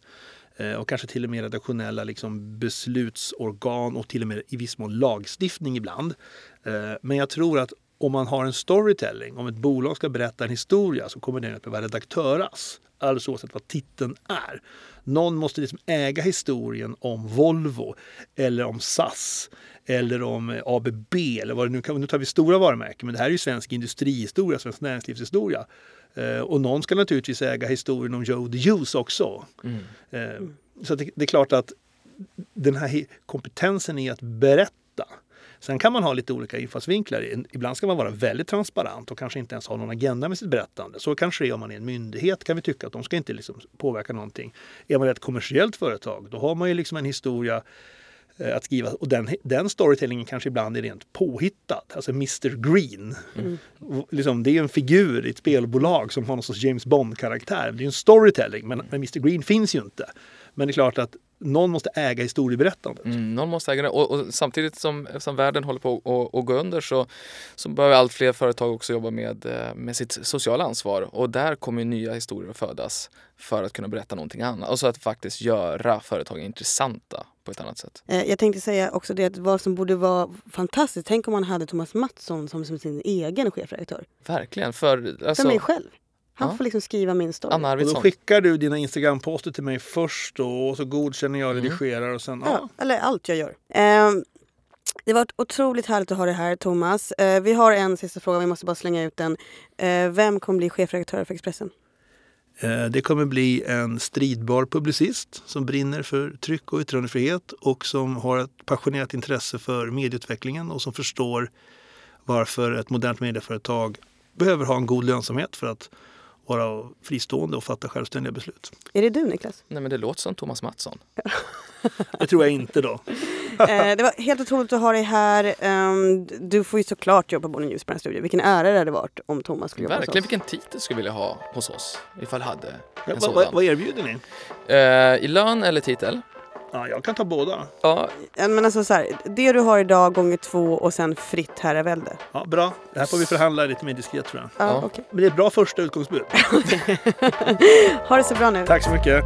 Eh, och kanske till och med redaktionella liksom, beslutsorgan och till och med i viss mån lagstiftning ibland. Eh, men jag tror att om man har en storytelling, om ett bolag ska berätta en historia så kommer den att behöva redaktöras. Alldeles oavsett vad titeln är. Någon måste liksom äga historien om Volvo eller om SAS eller om ABB eller vad det nu kan Nu tar vi stora varumärken, men det här är ju svensk industrihistoria, svensk näringslivshistoria. Eh, och någon ska naturligtvis äga historien om Joe the Juice också. Mm. Eh, så det, det är klart att den här kompetensen i att berätta Sen kan man ha lite olika infallsvinklar. Ibland ska man vara väldigt transparent och kanske inte ens ha någon agenda med sitt berättande. Så kanske det är om man är en myndighet kan vi tycka att de ska inte liksom påverka någonting. Är man ett kommersiellt företag då har man ju liksom en historia att skriva och den, den storytellingen kanske ibland är rent påhittad. Alltså Mr Green. Mm. Liksom, det är en figur i ett spelbolag som har någon sorts James Bond-karaktär. Det är en storytelling men, men Mr Green finns ju inte. Men det är klart att någon måste äga historieberättandet. Mm, någon måste äga det. Och, och samtidigt som, som världen håller på att- gå under så, så behöver allt fler företag också jobba med, eh, med sitt sociala ansvar. Och där kommer nya historier att födas för att kunna berätta någonting annat. Och så att faktiskt göra företagen intressanta på ett annat sätt. Eh, Jag tänkte säga också det att vad som borde vara fantastiskt. Tänk om man hade Thomas Mattsson som, som sin egen chefredaktör. Verkligen. För, alltså, För mig själv. Han ja. får liksom skriva min story. Anna Och då skickar du dina Instagram-poster till mig först då, och så godkänner jag, Mm. redigerar och sen... Ja, Ja. eller allt jag gör. Eh, det var otroligt härligt att ha dig här Thomas. Eh, vi har en sista fråga, vi måste bara slänga ut den. Eh, vem kommer bli chefredaktör för Expressen? Eh, Det kommer bli en stridbar publicist som brinner för tryck och yttrandefrihet och som har ett passionerat intresse för medieutvecklingen och som förstår varför ett modernt medieföretag behöver ha en god lönsamhet för att vara fristående och fatta självständiga beslut. Är det du Niklas? Nej men det låter som Thomas Mattsson. Det tror jag inte då. Eh, det var helt otroligt att ha dig här. Ehm, du får ju såklart jobba på Bonnier här studion. Vilken ära det hade varit om Thomas skulle jobba hos Verkligen, oss. vilken titel skulle vi vilja ha hos oss ifall hade Ja, en vad, vad, sådan. vad erbjuder ni? Eh, I lön eller titel? Ja, jag kan ta båda. Ja, Men alltså så här, det du har idag gånger två och sen fritt herravälde. Ja, bra. Det här får vi förhandla lite mer diskret tror jag. Ja, Ja. okej. Men det är ett bra första utgångsbud. Ha det så bra nu. Tack så mycket.